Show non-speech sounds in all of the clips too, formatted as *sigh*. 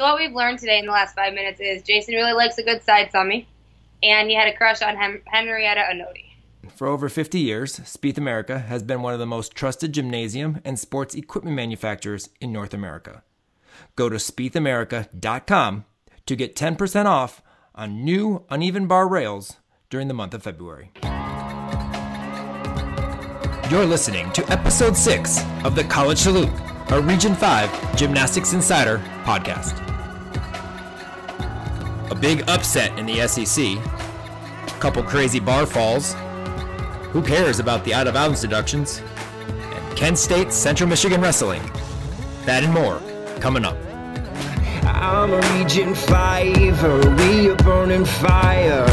So what we've learned today in the last five minutes is Jason really likes a good side somi, and he had a crush on Henrietta Onodi. For over 50 years, Spieth America has been one of the most trusted gymnasium and sports equipment manufacturers in North America. Go to spiethamerica.com to get 10% off on new uneven bar rails during the month of February. You're listening to episode 6 of the College Salute, a Region 5 Gymnastics Insider podcast. A big upset in the SEC, a couple crazy bar falls, who cares about the out of bounds deductions, and Kent State Central Michigan Wrestling. That and more coming up. I'm a Region 5, we are burning fire.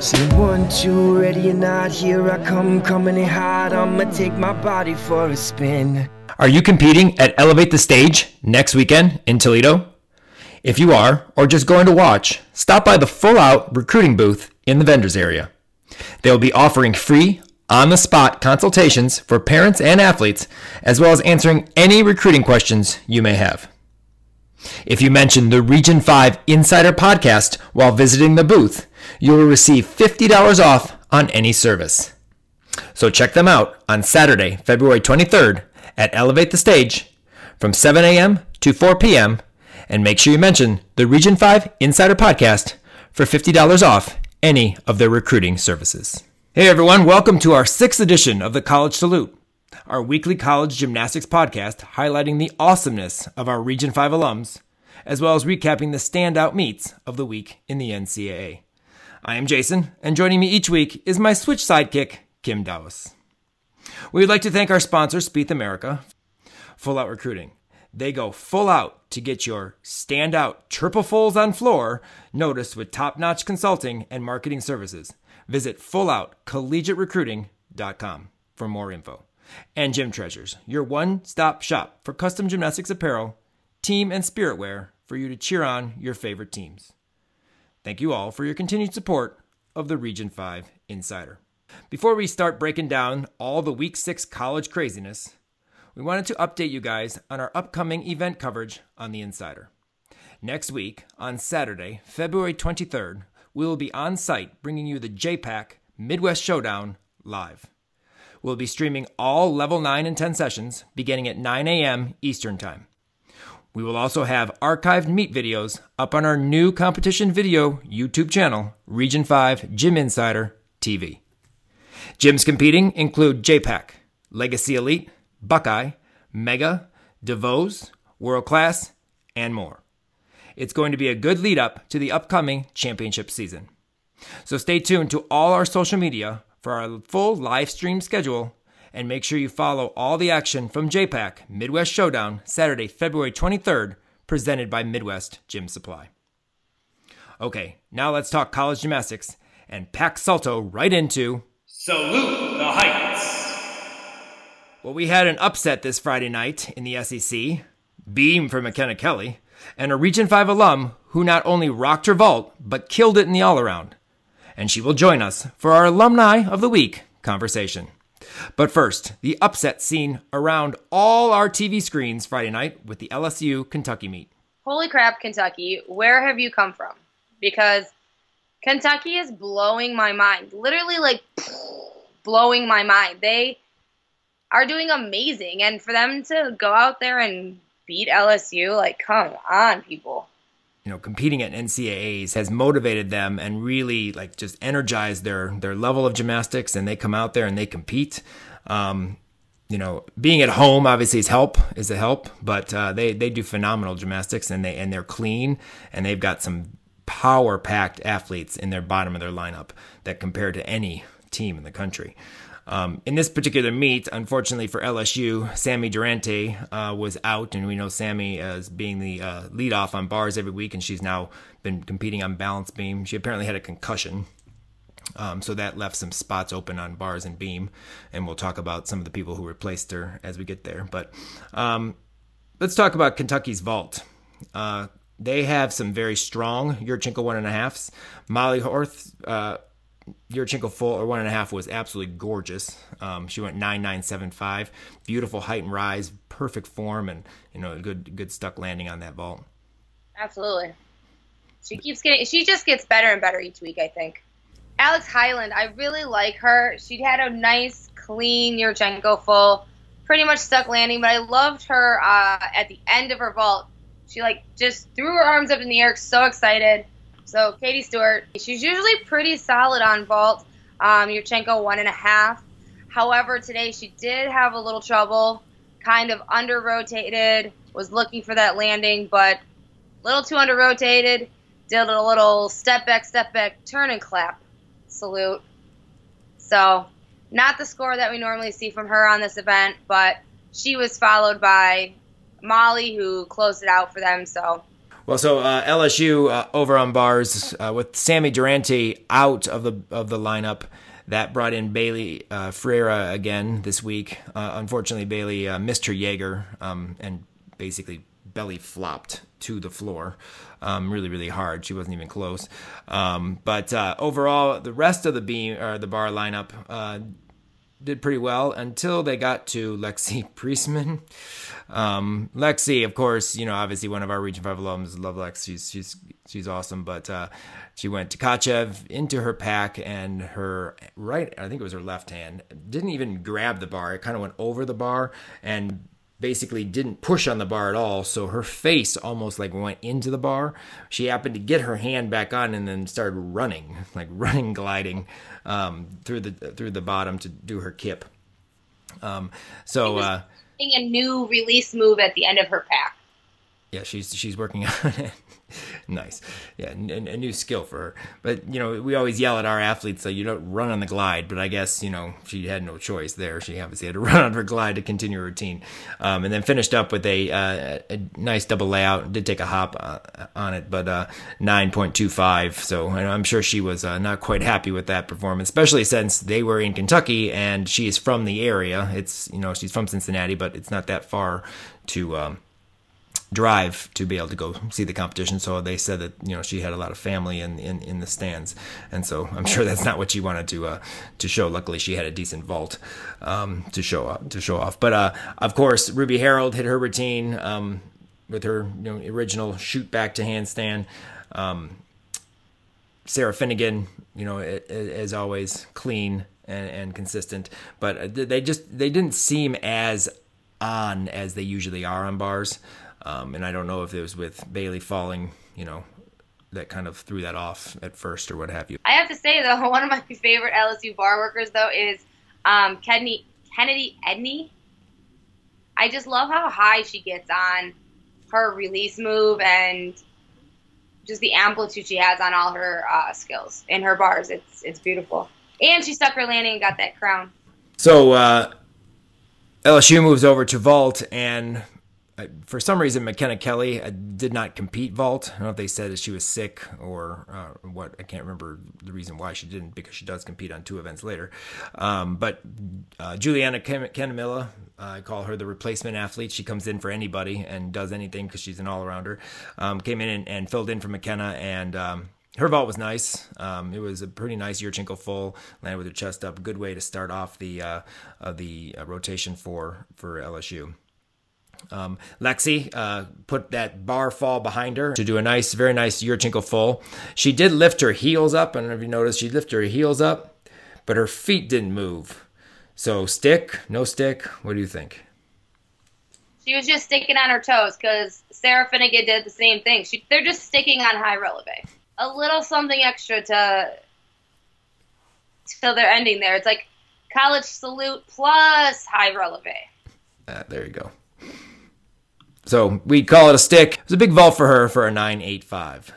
Say one, two, ready or not, here I come, coming in hot. I'ma take my body for a spin. Are you competing at Elevate the Stage next weekend in Toledo? If you are, or just going to watch, stop by the full out recruiting booth in the vendors area. They will be offering free, on the spot consultations for parents and athletes, as well as answering any recruiting questions you may have. If you mention the Region 5 Insider Podcast while visiting the booth, you will receive $50 off on any service. So check them out on Saturday, February 23rd at Elevate the Stage from 7 a.m. to 4 p.m. and make sure you mention the Region 5 Insider Podcast for $50 off any of their recruiting services. Hey everyone, welcome to our sixth edition of the College Salute, our weekly college gymnastics podcast highlighting the awesomeness of our Region 5 alums, as well as recapping the standout meets of the week in the NCAA. I am Jason, and joining me each week is my Switch sidekick, Kim Dawes. We would like to thank our sponsor, Spieth America, Full Out Recruiting. They go full out to get your standout triple on floor noticed with top notch consulting and marketing services. Visit fulloutcollegiaterecruiting.com for more info. And Gym Treasures, your one stop shop for custom gymnastics apparel, team and spirit wear for you to cheer on your favorite teams. Thank you all for your continued support of the Region 5 Insider. Before we start breaking down all the Week 6 college craziness, we wanted to update you guys on our upcoming event coverage on the Insider. Next week, on Saturday, February 23rd, we will be on site bringing you the JPAC Midwest Showdown live. We'll be streaming all level 9 and 10 sessions beginning at 9 a.m. Eastern Time. We will also have archived meet videos up on our new competition video YouTube channel, Region 5 Gym Insider TV. Gyms competing include JPAC, Legacy Elite, Buckeye, Mega, DeVoe's, World Class, and more. It's going to be a good lead up to the upcoming championship season. So stay tuned to all our social media for our full live stream schedule and make sure you follow all the action from JPAC Midwest Showdown Saturday, February 23rd, presented by Midwest Gym Supply. Okay, now let's talk college gymnastics and pack Salto right into Salute the Heights. Well, we had an upset this Friday night in the SEC, beam for McKenna Kelley, and a Region 5 alum who not only rocked her vault, but killed it in the all around. And she will join us for our Alumni of the Week conversation. But first, the upset scene around all our TV screens Friday night with the LSU Kentucky meet. Holy crap, Kentucky, where have you come from? Because Kentucky is blowing my mind. Literally, like, *sniffs* blowing my mind. They are doing amazing. And for them to go out there and beat LSU, like, come on, people. You know, competing at NCAAs has motivated them and really like just energized their their level of gymnastics, and they come out there and they compete. Um, you know, being at home obviously is help is a help, but uh, they they do phenomenal gymnastics and they and they're clean and they've got some power packed athletes in their bottom of their lineup that compare to any team in the country. Um, in this particular meet, unfortunately for LSU, Sami Durante uh, was out, and we know Sami as being the uh, leadoff on bars every week, and she's now been competing on balance beam. She apparently had a concussion, um, so that left some spots open on bars and beam, and we'll talk about some of the people who replaced her as we get there. But um, let's talk about Kentucky's vault. Uh, they have some very strong Yurchenko one and a halfs. Mollie Korth uh, Yurchenko full or one and a half was absolutely gorgeous. Um, she went nine nine seven five, beautiful height and rise, perfect form, and you know good good stuck landing on that vault. Absolutely. She keeps getting. She just gets better and better each week. I think. Alex Hyland, I really like her. She had a nice, clean Yurchenko full, pretty much stuck landing. But I loved her uh, at the end of her vault. She like just threw her arms up in the air, so excited. So Katie Stuart, she's usually pretty solid on vault. Um, Yurchenko one and a half. However, today she did have a little trouble, kind of under rotated, was looking for that landing, but a little too under rotated. Did a little step back, step back, turn and clap salute. So, not the score that we normally see from her on this event, but she was followed by Mollie, who closed it out for them. So, well, so uh, LSU uh, over on bars uh, with Sami Durante out of the of the lineup. That brought in Bailey uh, Ferrer again this week. Uh, unfortunately, Bailey uh, missed her Jaeger um, and basically belly flopped to the floor um, really, really hard. She wasn't even close. Um, but uh, overall, the rest of the beam or the bar lineup did pretty well until they got to Lexi *laughs* Priessman. Um, Lexi, of course, you know, obviously one of our Region Five alums. Love Lex. She's she's she's awesome. But uh, she went Tkachev into her Pak, and her right, I think it was her left hand, didn't even grab the bar. It kind of went over the bar and basically didn't push on the bar at all so her face almost like went into the bar she happened to get her hand back on and then started running *laughs* like running gliding um, through the through the bottom to do her kip um, so uh, a new release move at the end of her Pak. Yeah she's she's working on it *laughs* nice. Yeah, a, new skill for her. But, you know, we always yell at our athletes, so you don't run on the glide. But I guess, you know, she had no choice there. She obviously had to *laughs* run on her glide to continue her routine. Um, and then finished up with a, uh, a nice double layout. Did take a hop uh, on it, but uh, 9.25. So I'm sure she was uh, not quite happy with that performance, especially since they were in Kentucky and she is from the area. It's, you know, she's from Cincinnati, but it's not that far to. Um, drive to be able to go see the competition. So they said that you know she had a lot of family in in, in the stands, and so I'm sure that's not what she wanted to uh, to show. Luckily, she had a decent vault um, to show off, to show off. But uh, of course, Ruby Harrold hit her routine um, with her you know original shoot back to handstand. Um, Sarah Finnegan, you know, as always, clean and, and consistent, but uh, they just they didn't seem as on as they usually are on bars. Um, and I don't know if it was with Bailey falling, you know, that kind of threw that off at first or what have you. I have to say though, *laughs* one of my favorite LSU bar workers though is um, Kennedy Kennedy Edney. I just love how high she gets on her release move and just the amplitude she has on all her uh, skills in her bars. It's it's beautiful, and she stuck her landing and got that crown. So uh, LSU moves over to vault, and for some reason, McKenna Kelley uh, did not compete vault. I don't know if they said that she was sick or uh, what. I can't remember the reason why she didn't because she does compete on two events later. Um, but uh, Julianna Cannamela, uh, I call her the replacement athlete. She comes in for anybody and does anything because she's an all arounder. Um, came in and, and, filled in for McKenna and. Um, her vault was nice. Um, it was a pretty nice Yurchenko full, landed with her chest up. Good way to start off the uh, uh, the uh, rotation for for LSU. Um, Lexi uh, put that bar fall behind her to do a nice, very nice Yurchenko full. She did lift her heels up. I don't know if you noticed, she lifted her heels up, but her feet didn't move. So stick, no stick. What do you think? She was just sticking on her toes because Sarah Finnegan did the same thing. She, they're just sticking on high releve. A little something extra to till they're ending there. It's like college salute plus high releve. Uh, there you go. So we'd call it a stick. It was a big vault for her for a 985.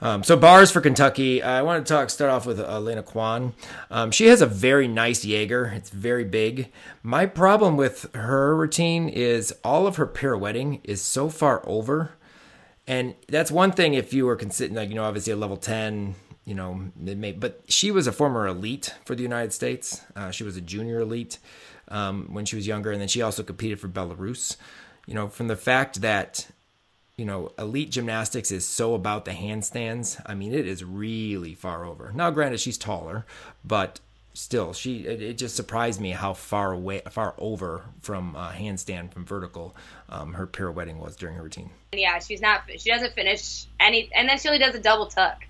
Um, so bars for Kentucky. I want to talk. Start off with Elena Kwan. Um, she has a very nice Jaeger. It's very big. My problem with her routine is all of her pirouetting is so far over, and that's one thing. If you were considering, like you know, obviously a level ten, you know, may, but she was a former elite for the United States. Uh, she was a junior elite um, when she was younger, and then she also competed for Belarus you know, from the fact that, you know, elite gymnastics is so about the handstands, I mean, it is really far over. Now, granted, she's taller, but still, she it, it just surprised me how far away, far over from uh, handstand from vertical um, her pirouetting was during her routine. Yeah, she's not. She doesn't finish any, and then she only does a double tuck.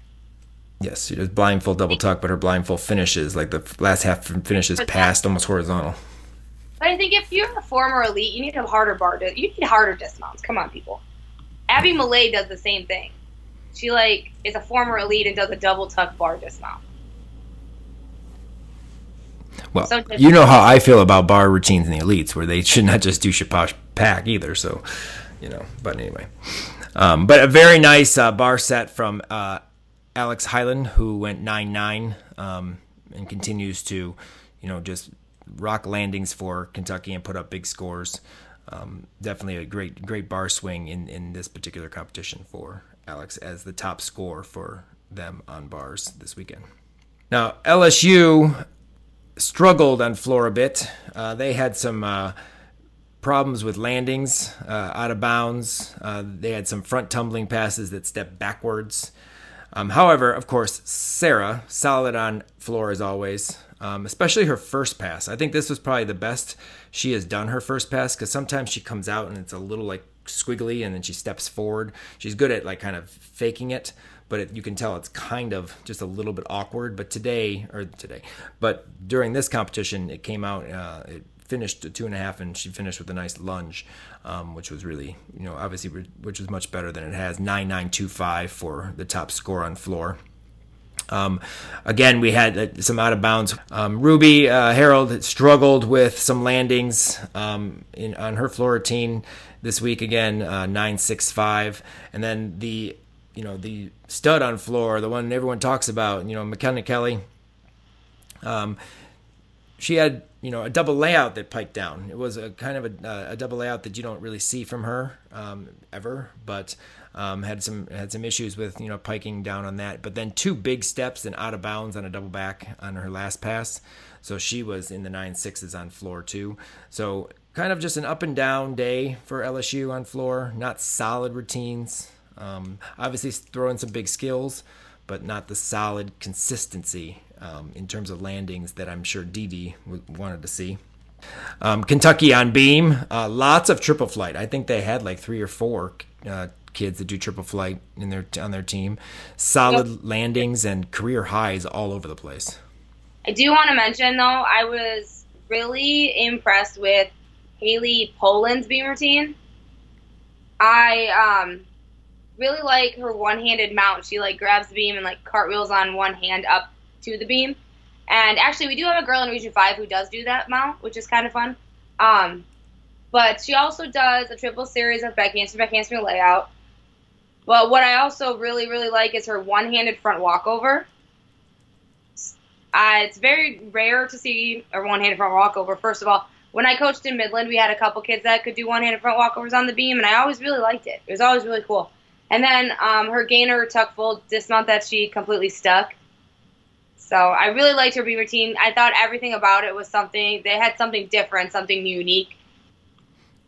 Yes, she does blindfold double tuck, but her blindfold finishes like the last half finishes past almost horizontal. But I think if you're a former elite, you need a harder bar. You need harder dismounts. Come on, people. Abby Malay does the same thing. She like is a former elite and does a double tuck bar dismount. Well, so you know how I feel about bar routines in the elites, where they should not just do shaposh Pak either. So, you know. But anyway, um, but a very nice uh, bar set from uh, Alex Hyland, who went nine nine um, and continues to, you know, just rock landings for Kentucky and put up big scores. Um, definitely a great great bar swing in in this particular competition for Alex as the top score for them on bars this weekend. Now LSU struggled on floor a bit. Uh, they had some uh, problems with landings uh, out of bounds. Uh, they had some front tumbling passes that stepped backwards. Um, however, of course, Sarah solid on floor as always, um, especially her first pass. I think this was probably the best she has done her first pass because sometimes she comes out and it's a little like squiggly and then she steps forward. She's good at like kind of faking it, but it, you can tell it's kind of just a little bit awkward. But today, or today, but during this competition, it came out. Uh, it finished a two and a half, and she finished with a nice lunge, um, which was really, you know, obviously, which was much better than it has. Nine nine two five for the top score on floor. Um, again, we had uh, some out of bounds. Um, Ruby uh, Harrold struggled with some landings um, in, on her floor routine this week. Again, uh, nine six five, and then the you know the stud on floor, the one everyone talks about. You know, McKenna Kelley. Um, she had you know a double layout that piked down. It was a kind of a, a double layout that you don't really see from her um, ever, but um, had some had some issues with you know piking down on that. But then two big steps and out of bounds on a double back on her last pass. So she was in the nine sixes on floor two. So kind of just an up and down day for LSU on floor. Not solid routines. Um, obviously throwing some big skills, but not the solid consistency um, in terms of landings that I'm sure Dee wanted to see. Um, Kentucky on beam, uh, lots of triple flight. I think they had like three or four uh, kids that do triple flight in their on their team. Solid yep. landings and career highs all over the place. I do want to mention though, I was really impressed with Haley Poland's beam routine. I um, really like her one-handed mount. She like grabs the beam and like cartwheels on one hand up to the beam. And actually, we do have a girl in Region 5 who does do that mount, which is kind of fun. Um, but she also does a triple series of back handspring, back handspring layout. But what I also really, really like is her one-handed front walkover. Uh, it's very rare to see a one-handed front walkover. First of all, when I coached in Midland, we had a couple kids that could do one-handed front walkovers on the beam, and I always really liked it. It was always really cool. And then um, her gainer tuck full dismount that she completely stuck. So I really liked her beam routine. I thought everything about it was something they had something different, something unique.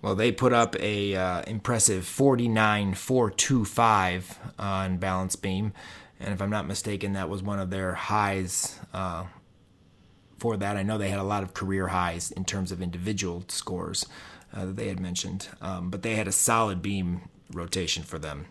Well, they put up a uh, impressive 49.425 on balance beam, and if I'm not mistaken, that was one of their highs uh, for that. I know they had a lot of career highs in terms of individual scores uh, that they had mentioned, um, but they had a solid beam rotation for them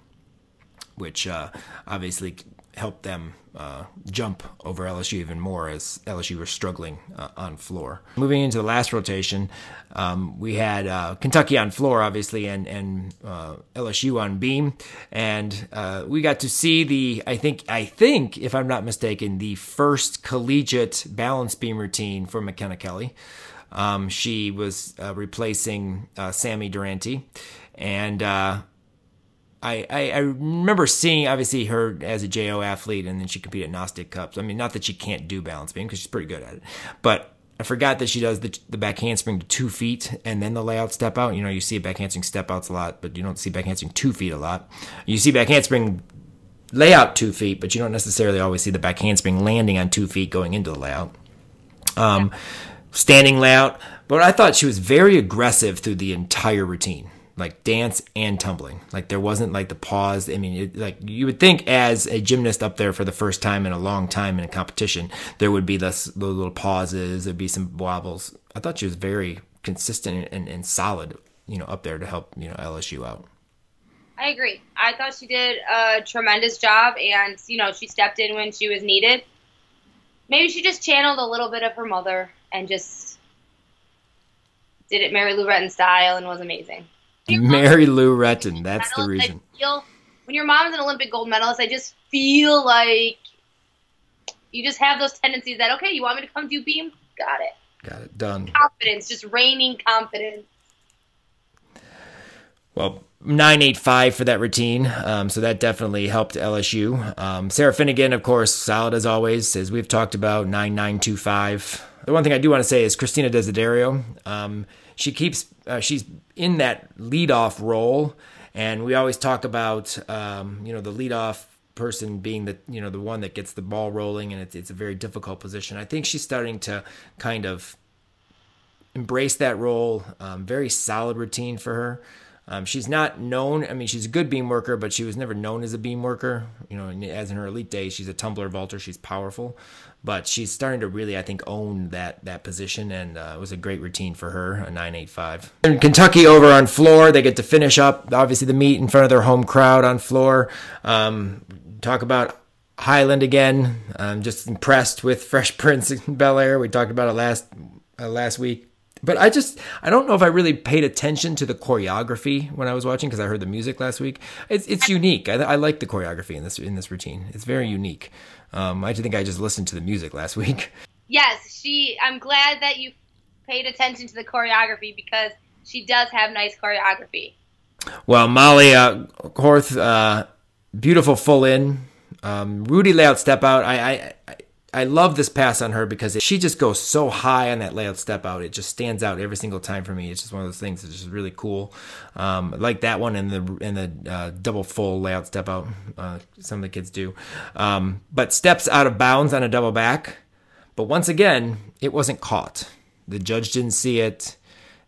which uh, obviously helped them uh, jump over LSU even more as LSU was struggling uh, on floor. Moving into the last rotation, um, we had uh, Kentucky on floor, obviously, and and uh, LSU on beam, and uh, we got to see the I think I think if I'm not mistaken the first collegiate balance beam routine for McKenna Kelley. Um, she was replacing Sami Durante, and I, I, I, remember seeing obviously her as a JO athlete, and then she competed at Nastia Cups. I mean, not that she can't do balance beam because she's pretty good at it, but I forgot that she does the, the back handspring to two feet and then the layout step out. You know, you see back handspring step outs a lot, but you don't see back handspring two feet a lot. You see back handspring layout two feet, but you don't necessarily always see the back handspring landing on two feet going into the layout. Um, standing layout, but I thought she was very aggressive through the entire routine like dance and tumbling. Like there wasn't like the pause. I mean, it, like you would think as a gymnast up there for the first time in a long time in a competition, there would be less the little pauses. There'd be some wobbles. I thought she was very consistent and, and solid, you know, up there to help you know LSU out. I agree. I thought she did a tremendous job, and you know she stepped in when she was needed. Maybe she just channeled a little bit of her mother and just did it Mary Lou Retton style and was amazing. Mary Lou Retton, that's the reason. I feel, when your mom's an Olympic gold medalist, I just feel like you just have those tendencies that okay, you want me to come do beam? Got it. Got it done. Confidence, just reigning confidence. Well, 985 for that routine. Um, so that definitely helped LSU. Um, Sarah Finnegan, of course, solid as always, as we've talked about, 9925. The one thing I do want to say is Christina Desiderio. Um, she keeps, uh, she's in that leadoff role. And we always talk about, um, you know, the leadoff person being the you know the one that gets the ball rolling and it's it's a very difficult position. I think she's starting to kind of embrace that role. Um, very solid routine for her. Um, she's not known. I mean, she's a good beam worker, but she was never known as a beam worker. You know, as in her elite days, she's a tumbler vaulter. She's powerful, but she's starting to really, I think, own that that position, and uh, it was a great routine for her. A nine eight five. And Kentucky over on floor, they get to finish up obviously the meet in front of their home crowd on floor. Um, talk about Hyland again. I'm just impressed with Fresh Prince *laughs* Bel Air. We talked about it last uh, last week. But I just I don't know if I really paid attention to the choreography when I was watching because I heard the music last week. It's it's unique. I, I like the choreography in this in this routine. It's very unique. Um, I think I just listened to the music last *laughs* week. Yes, she. I'm glad that you paid attention to the choreography because she does have nice choreography. Well, Mollie uh, Korth, uh, beautiful full in. Um, Rudy layout step out. I, I I love this pass on her because it, she just goes so high on that layout step out. It just stands out every single time for me. It's just one of those things that's just really cool. Um, like that one in the in the uh, double full layout step out. Uh, some of the kids do, um, but steps out of bounds on a double back. But once again, it wasn't caught. The judge didn't see it.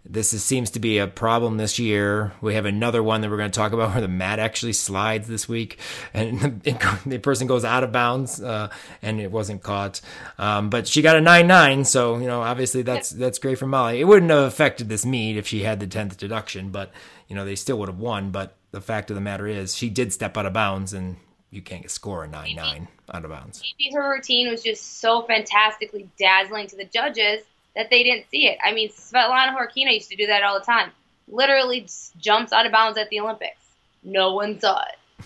This is, seems to be a problem this year. We have another one that we're going to talk about where the mat actually slides this week, and *laughs* the, the person goes out of bounds, uh, and it wasn't caught. Um, but she got a nine nine, so you know obviously that's that's great for Mollie. It wouldn't have affected this meet if she had the tenth deduction, but you know they still would have won. But the fact of the matter is, she did step out of bounds, and you can't score a nine nine out of bounds. Maybe her routine was just so fantastically dazzling to the judges that they didn't see it. I mean, Svetlana Khorkina used to do that all the time. Literally jumps out of bounds at the Olympics. No one saw it.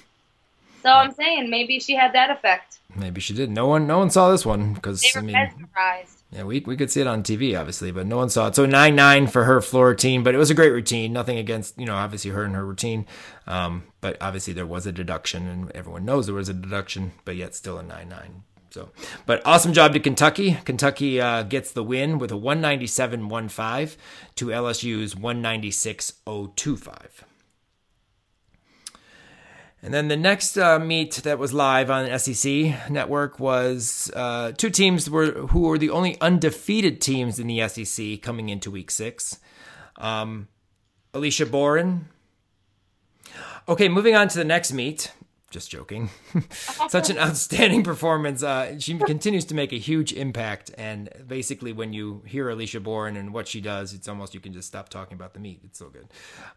So I'm saying maybe she had that effect. Maybe she did. No one, no one saw this one because I mean, mesmerized. Yeah, we we could see it on TV, obviously, but no one saw it. So nine nine for her floor routine, but it was a great routine. Nothing against you know, obviously her and her routine, um, but obviously there was a deduction, and everyone knows there was a deduction, but yet still a nine nine. So, but awesome job to Kentucky. Kentucky uh, gets the win with a 197.15 to LSU's 196.025. And then the next uh, meet that was live on the SEC network was uh, two teams were who were the only undefeated teams in the SEC coming into Week Six. Um, Alicia Boren. Okay, moving on to the next meet. Just joking. *laughs* Such an outstanding performance. Uh, she continues to make a huge impact. And basically, when you hear Alicia Boren and what she does, it's almost you can just stop talking about the meat. It's so good.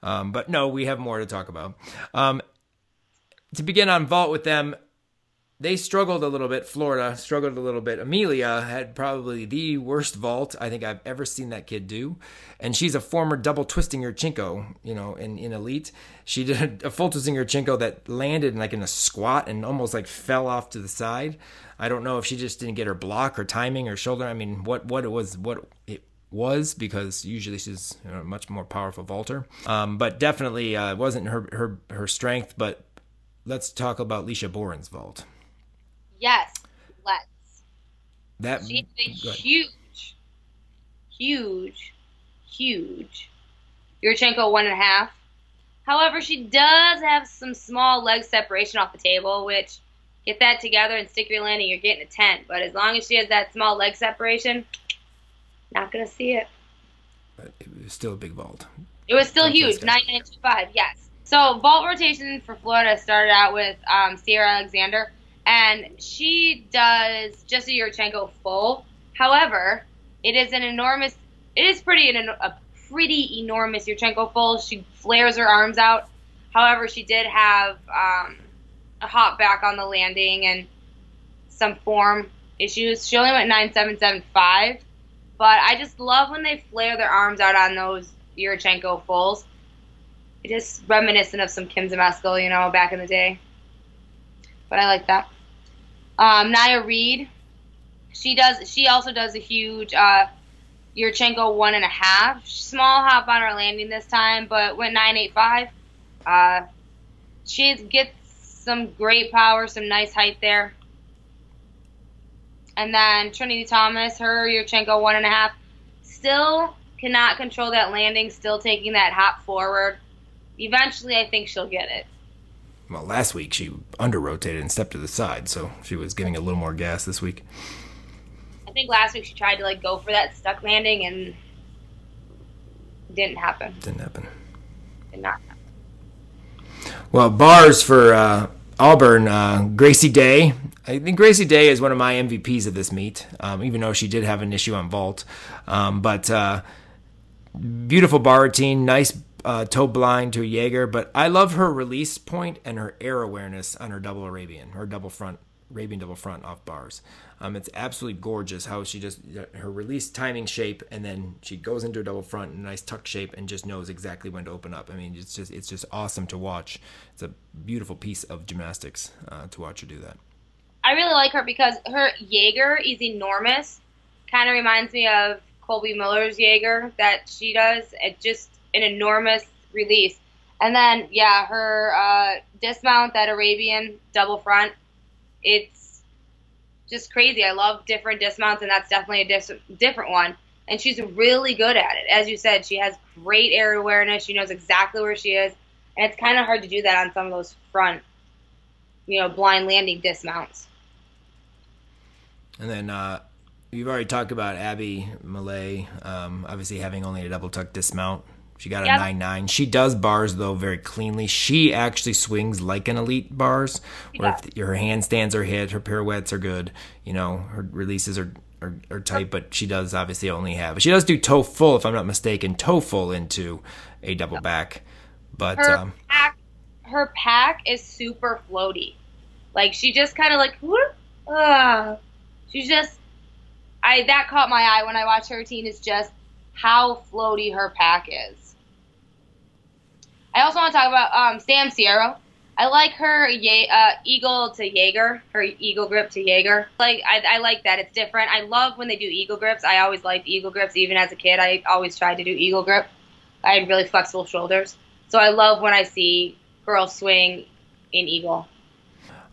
Um, but no, we have more to talk about. Um, to begin on vault with them, they struggled a little bit. Florida struggled a little bit. Amelia had probably the worst vault I think I've ever seen that kid do, and she's a former double twisting Yurchenko, you know, in, in elite. She *laughs* did a full twisting Yurchenko that landed like in a squat and almost like fell off to the side. I don't know if she just didn't get her block or timing or shoulder. I mean, what what it was, what it was because usually she's you know, a much more powerful vaulter. Um, but definitely uh, wasn't her her her strength. But let's talk about Leisha Boren's vault. Yes, let's. That she's a huge, huge, huge Yurchenko one and a half. However, she does have some small leg separation off the table, which get that together and stick your landing, you're getting a 10. But as long as she has that small leg separation, not going to see it. But it was still a big vault. It was still huge, good. 9925, yes. So vault rotation for Florida started out with um, Sierra Alexander, and she does just a Yurchenko full. However, it is an enormous. It is pretty an, a pretty enormous Yurchenko full. She flares her arms out. However, she did have um, a hop back on the landing and some form issues. She only went 9775, but I just love when they flare their arms out on those Yurchenko fulls. It is reminiscent of some Kim Zmeskal, you know, back in the day. But I like that. Um, Nya Reed, she does. She also does a huge uh, Yurchenko one and a half. Small hop on her landing this time, but went nine eight five. Uh, she gets some great power, some nice height there. And then Trinity Thomas, her Yurchenko one and a half, still cannot control that landing, still taking that hop forward. Eventually, I think she'll get it. Well, last week she under rotated and stepped to the side, so she was giving a little more gas this week. I think last week she tried to like go for that stuck landing and didn't happen. Didn't happen. Did not happen. Well, bars for uh, Auburn, uh, Gracie Day. I think Gracie Day is one of my MVPs of this meet, um, even though she did have an issue on vault. Um, but uh, beautiful bar routine, nice uh, toe blind to a Jaeger. But I love her release point and her air awareness on her double Arabian, her double front, Arabian double front off bars. Um, it's absolutely gorgeous how she just her release timing shape, and then she goes into a double front, a nice tuck shape, and just knows exactly when to open up. I mean, it's just it's just awesome to watch. It's a beautiful piece of gymnastics uh, to watch her do that. I really like her because her Jaeger is enormous. Kind of reminds me of Colby Miller's Jaeger that she does. It just an enormous release. And then, yeah, her uh, dismount, that Arabian double front, it's just crazy. I love different dismounts, and that's definitely a dis- different one. And she's really good at it. As you said, she has great air awareness. She knows exactly where she is. And it's kind of hard to do that on some of those front, you know, blind landing dismounts. And then uh, you've already talked about Abby Malay, um, obviously having only a double tuck dismount. She got a Yep. nine nine. She does bars though very cleanly. She actually swings like an elite bars, where if her handstands are hit, her pirouettes are good. You know, her releases are, are are tight, but she does obviously only have. She does do toe full, if I'm not mistaken, toe full into a double back. But her um, Pak her Pak is super floaty. Like she just kind of like ah. she's just I that caught my eye when I watched her routine is just how floaty her Pak is. I also want to talk about um, Sam Cerio. I like her Ye- uh, eagle to Jaeger, her eagle grip to Jaeger. Like I, I like that. It's different. I love when they do eagle grips. I always liked eagle grips. Even as a kid, I always tried to do eagle grip. I had really flexible shoulders. So I love when I see girls swing in eagle.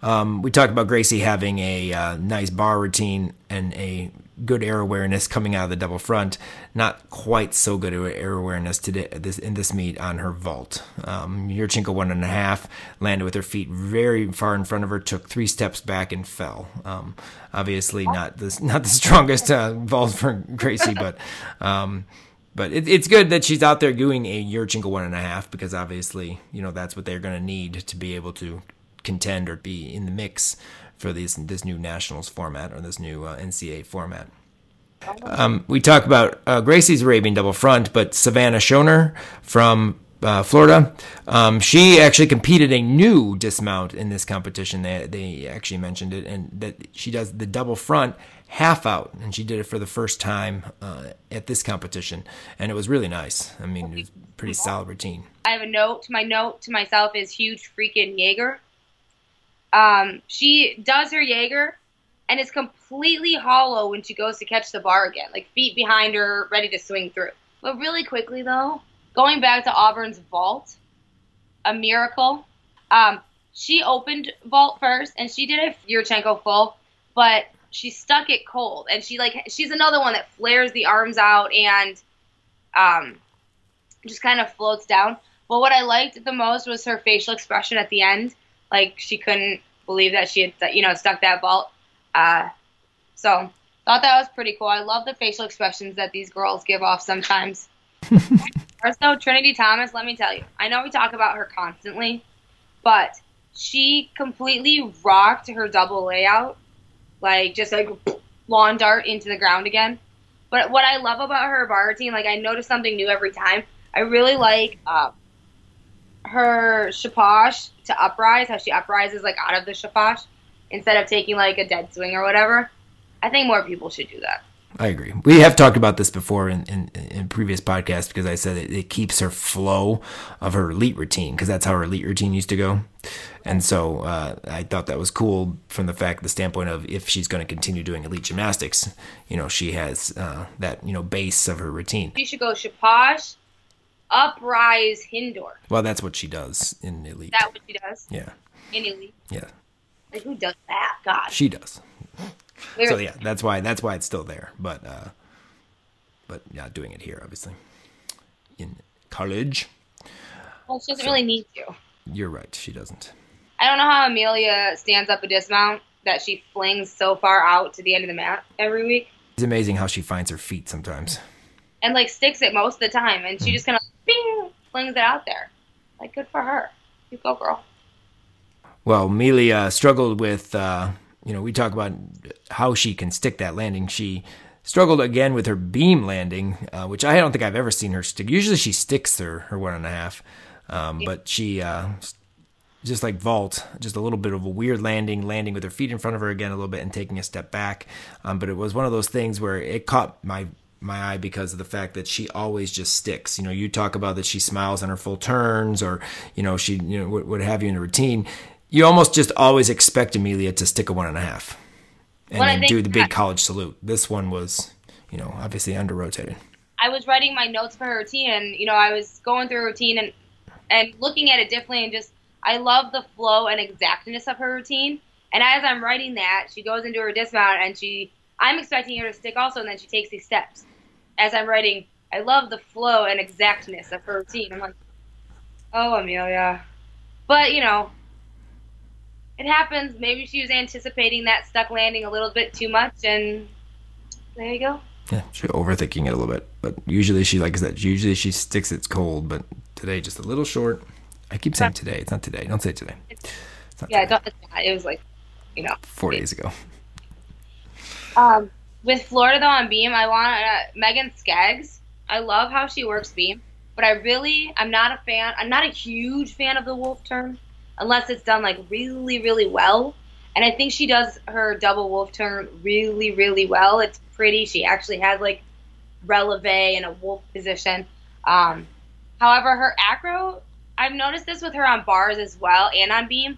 Um, we talked about Gracie having a uh, nice bar routine and a good air awareness coming out of the double front. Not quite so good at air awareness today this in this meet on her vault. Um, Yurchenko one and a half landed with her feet very far in front of her, took three steps back and fell. Um, obviously not the *laughs* not the strongest uh, vault for Gracie, but. Um, but it, it's good that she's out there doing a Yurchenko one and a half because obviously, you know, that's what they're going to need to be able to contend or be in the mix for this this new nationals format or this new uh, format. Um, we talk about uh, Gracie's Arabian double front, but Savannah Schoenherr from uh, Florida, um, she actually competed a new dismount in this competition. They they actually mentioned it, and that she does the double front half out, and she did it for the first time uh, at this competition, and it was really nice. I mean, it was pretty solid routine. I have a note. My note to myself is huge freaking Jaeger. Um, she does her Jaeger and is completely hollow when she goes to catch the bar again, like feet behind her, ready to swing through. But really quickly though, going back to Auburn's vault, a miracle. Um, she opened vault first and she did a Yurchenko full, but she stuck it cold and she like she's another one that flares the arms out and um just kind of floats down. But what I liked the most was her facial expression at the end. Like she couldn't believe that she had, you know, stuck that vault. Uh, so thought that was pretty cool. I love the facial expressions that these girls give off sometimes. *laughs* Also, Trinity Thomas, let me tell you, I know we talk about her constantly, but she completely rocked her double layout, like just like lawn dart into the ground again. But what I love about her bar routine, like I notice something new every time. I really like uh, her shaposh to uprise, how she uprises like out of the shaposh instead of taking like a dead swing or whatever. I think more people should do that. I agree. We have talked about this before in, in, in previous podcasts because I said it, it keeps her flow of her elite routine because that's how her elite routine used to go. And so uh, I thought that was cool from the fact, the standpoint of if she's going to continue doing elite gymnastics, you know, she has uh, that, you know, base of her routine. She should go shaposh, uprise, Hindorff. Well, that's what she does in elite. That what she does Yeah. in elite? Yeah. Like who does that? God. She does. So yeah, that's why that's why it's still there. But uh but not doing it here, obviously. In college. Well, she doesn't really need to. You're right, she doesn't. I don't know how Amelia stands up a dismount that she flings so far out to the end of the mat every week It's amazing how she finds her feet sometimes. and like sticks it most of the time, and she just kind of bing flings it out there. Like good for her. You go, girl. Well, Melia struggled with, uh, you know, we talk about how she can stick that landing. She struggled again with her beam landing, uh, which I don't think I've ever seen her stick. Usually she sticks her, her one and a half, um, but she, uh, just like vault, just a little bit of a weird landing, landing with her feet in front of her again a little bit and taking a step back. Um, but it was one of those things where it caught my my eye because of the fact that she always just sticks. You know, you talk about that she smiles on her full turns, or you know, she you know what, what have you in a routine. You almost just always expect Amelia to stick a one and a half, and Well, then do the big college salute. This one was, you know, obviously under rotated. I was writing my notes for her routine, and you know, I was going through her routine and and looking at it differently, and just I love the flow and exactness of her routine. And as I'm writing that, she goes into her dismount, and she I'm expecting her to stick also, and then she takes these steps. As I'm writing, I love the flow and exactness of her routine. I'm like, oh, Amelia, but you know. It happens. Maybe she was anticipating that stuck landing a little bit too much, and there you go. Yeah, she's overthinking it a little bit, but usually she like I said, usually she sticks it's cold, but today just a little short. I keep saying today. It's not today. Don't say today. It's not Yeah, today. it was like, you know. Four days ago. Um, with Florida though on beam, I want uh, Megan Skaggs. I love how she works beam, but I really, I'm not a fan. I'm not a huge fan of the wolf turn unless it's done like really, really well. And I think she does her double wolf turn really, really well. It's pretty. She actually has like releve in a wolf position. Um, however, her acro, I've noticed this with her on bars as well and on beam.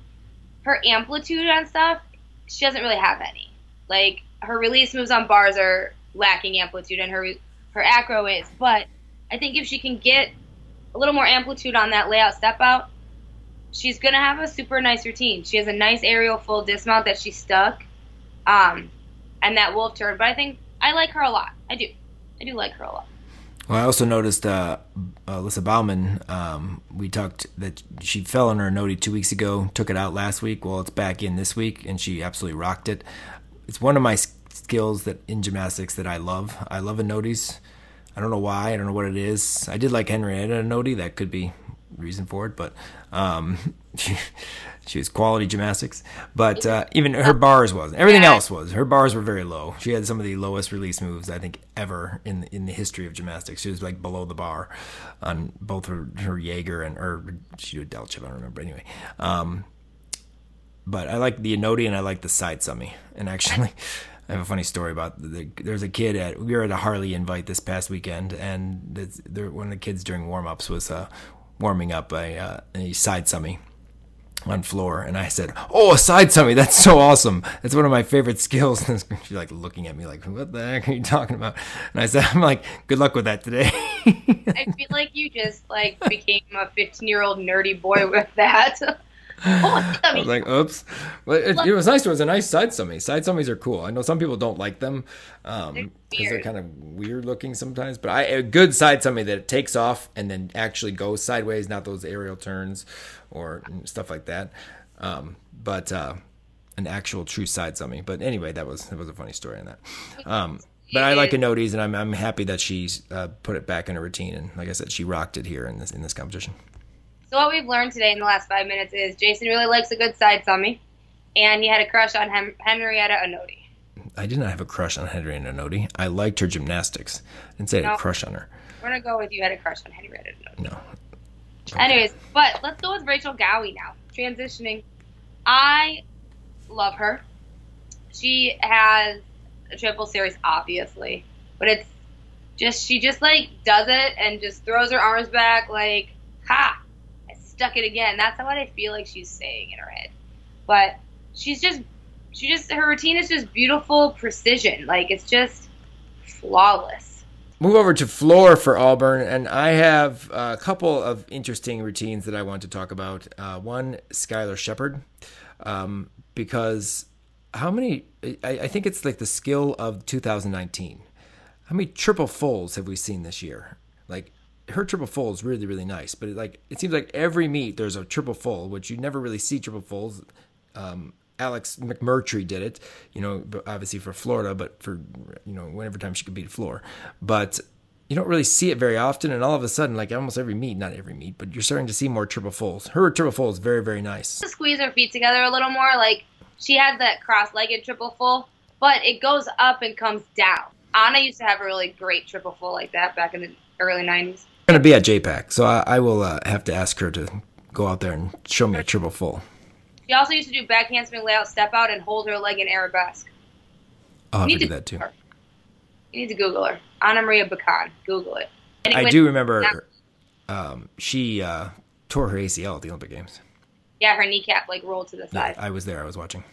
Her amplitude on stuff, she doesn't really have any. Like her release moves on bars are lacking amplitude, and her her acro is. But I think if she can get a little more amplitude on that layout step out, she's gonna have a super nice routine. She has a nice aerial full dismount that she stuck, um, and that wolf turn. But I think I like her a lot. I do. I do like her a lot. Well, I also noticed uh, Alyssa Baumann. Um, we talked that she fell on her noti two weeks ago, took it out last week. Well, it's back in this week, and she absolutely rocked it. It's one of my skills that in gymnastics that I love. I love a noties. I don't know why. I don't know what it is. I did like Henrietta Onodi. That could be reason for it, but um, *laughs* she, she was quality gymnastics. But uh, even her bars was everything else was. Her bars were very low. She had some of the lowest release moves I think ever in in the history of gymnastics. She was like below the bar on both her her Jaeger and or she did Delchev. I don't remember anyway. Um, but I like the Onodi and I like the side somi. And actually, *laughs* I have a funny story about the, there's a kid at we were at a Harley invite this past weekend, and the, there, one of the kids during warm ups was uh, warming up a uh, a side somi on floor, and I said, "Oh, a side somi! That's so awesome! That's one of my favorite skills." *laughs* And she's like looking at me like, "What the heck are you talking about?" And I said, "I'm like, good luck with that today." I feel like you just like became a 15 year old nerdy boy with that. *laughs* oh, I was like, oops. But it, it was nice. It was a nice side somi. Side somis are cool. I know some people don't like them um, They're because they're kind of weird looking sometimes. But I, a good side somi that it takes off and then actually goes sideways, not those aerial turns or stuff like that. Um, but uh, an actual true side somi. But anyway, that was that was a funny story on that. Um, But I like Onodis, and I'm I'm happy that she's uh, put it back in her routine. And like I said, she rocked it here in this in this competition. So what we've learned today in the last five minutes is Jason really likes a good side somi, and he had a crush on Hem- Henrietta Onodi. I did not have a crush on Henrietta Onodi. I liked her gymnastics. I didn't say I had a crush on her. We're gonna go with you had a crush on Henrietta Onodi. No. Anyways, but let's go with Rachel Gowey now. Transitioning. I love her. She has a triple series, obviously, but it's just she just like does it and just throws her arms back like, ha, stuck it again. That's what I feel like she's saying in her head. But she's just, she just her routine is just beautiful precision. Like it's just flawless. Move over to floor for Auburn, and I have a couple of interesting routines that I want to talk about. Uh, one, Skylar Shepard, um, because how many? I, I think it's like the skill of 2019. How many triple fulls have we seen this year? Like her triple full is really really nice, but it, like it seems like every meet there's a triple full, which you never really see triple fulls. Um, Alex McMurtry did it, you know, obviously for Florida, but for you know whenever time she could beat a floor, but you don't really see it very often. And all of a sudden, like almost every meet, not every meet, but you're starting to see more triple fulls. Her triple full is very very nice. to squeeze her feet together a little more. Like she has that cross-legged triple full, but it goes up and comes down. Anna used to have a really great triple full like that back in the early '90s. Going to be at JPAC, so I, I will uh, have to ask her to go out there and show me a triple full. She also used to do back handspring layout, step out, and hold her leg in arabesque. I'll have You to do that too. Her. You need to Google her. Anna Maria Bican. Google it. I do remember um, she uh, tore her ACL at the Olympic Games. Yeah, her kneecap like rolled to the Yeah, side. I was there. I was watching.